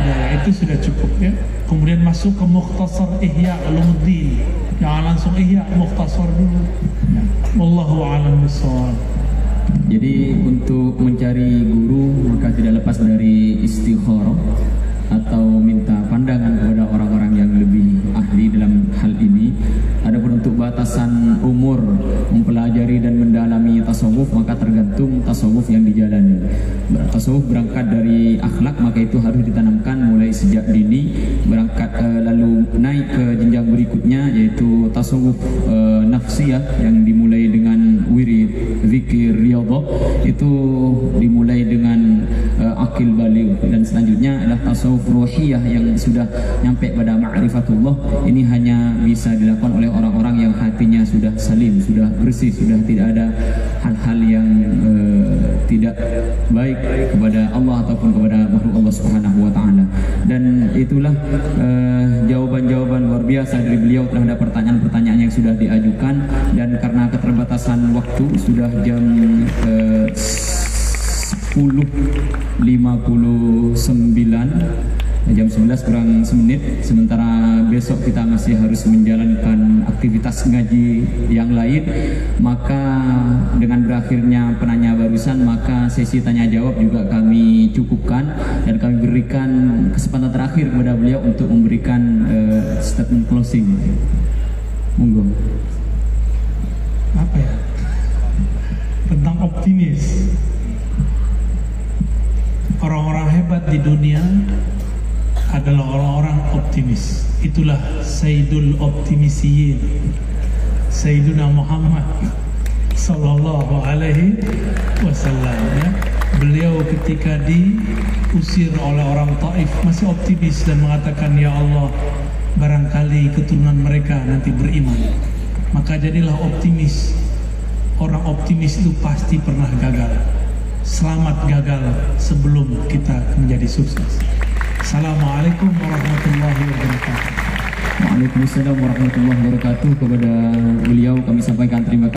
Hidayah. Itu sudah cukup ya. Kemudian masuk ke Mukhtasar Ihya Ulumuddin. Jangan langsung Ihya Mukhtasar dulu. Ya. Wallahu a'lam bishawab. Jadi untuk mencari guru maka tidak lepas dari istikharah atau minta batasan umur mempelajari dan mendalami tasawuf maka tergantung tasawuf yang dijalani. Tasawuf berangkat dari akhlak maka itu harus ditanamkan mulai sejak dini berangkat eh, lalu naik ke jenjang berikutnya yaitu tasawuf eh, nafsiyah yang dimulai dengan wirid, zikir, riyadhah itu dimulai dengan akil balik. Dan selanjutnya adalah tasawuf ruhiyah yang sudah nyampe pada ma'rifatullah. Ini hanya bisa dilakukan oleh orang-orang yang hatinya sudah salim, sudah bersih, sudah tidak ada hal-hal yang eh, tidak baik kepada Allah ataupun kepada makhluk Allah Subhanahu wa taala. Dan itulah eh, jawaban-jawaban luar biasa dari beliau terhadap pertanyaan-pertanyaan yang sudah diajukan. Dan karena keterbatasan waktu sudah jam 10.59 jam 11 kurang semenit. Sementara besok kita masih harus menjalankan aktivitas ngaji yang lain. Maka dengan berakhirnya penanya barusan maka sesi tanya jawab juga kami cukupkan dan kami berikan kesempatan terakhir kepada beliau untuk memberikan eh, statement closing. Monggo. Apa ya? Tentang optimis. Orang-orang hebat di dunia adalah orang-orang optimis. Itulah Sayyidul Optimisiyin. Sayyiduna Muhammad Sallallahu Alaihi Wasallam ya. Beliau ketika diusir oleh orang Taif masih optimis dan mengatakan Ya Allah barangkali keturunan mereka nanti beriman maka jadilah optimis orang optimis itu pasti pernah gagal selamat gagal sebelum kita menjadi sukses. Assalamualaikum warahmatullahi wabarakatuh. Waalaikumsalam warahmatullahi wabarakatuh. Kepada beliau kami sampaikan terima kasih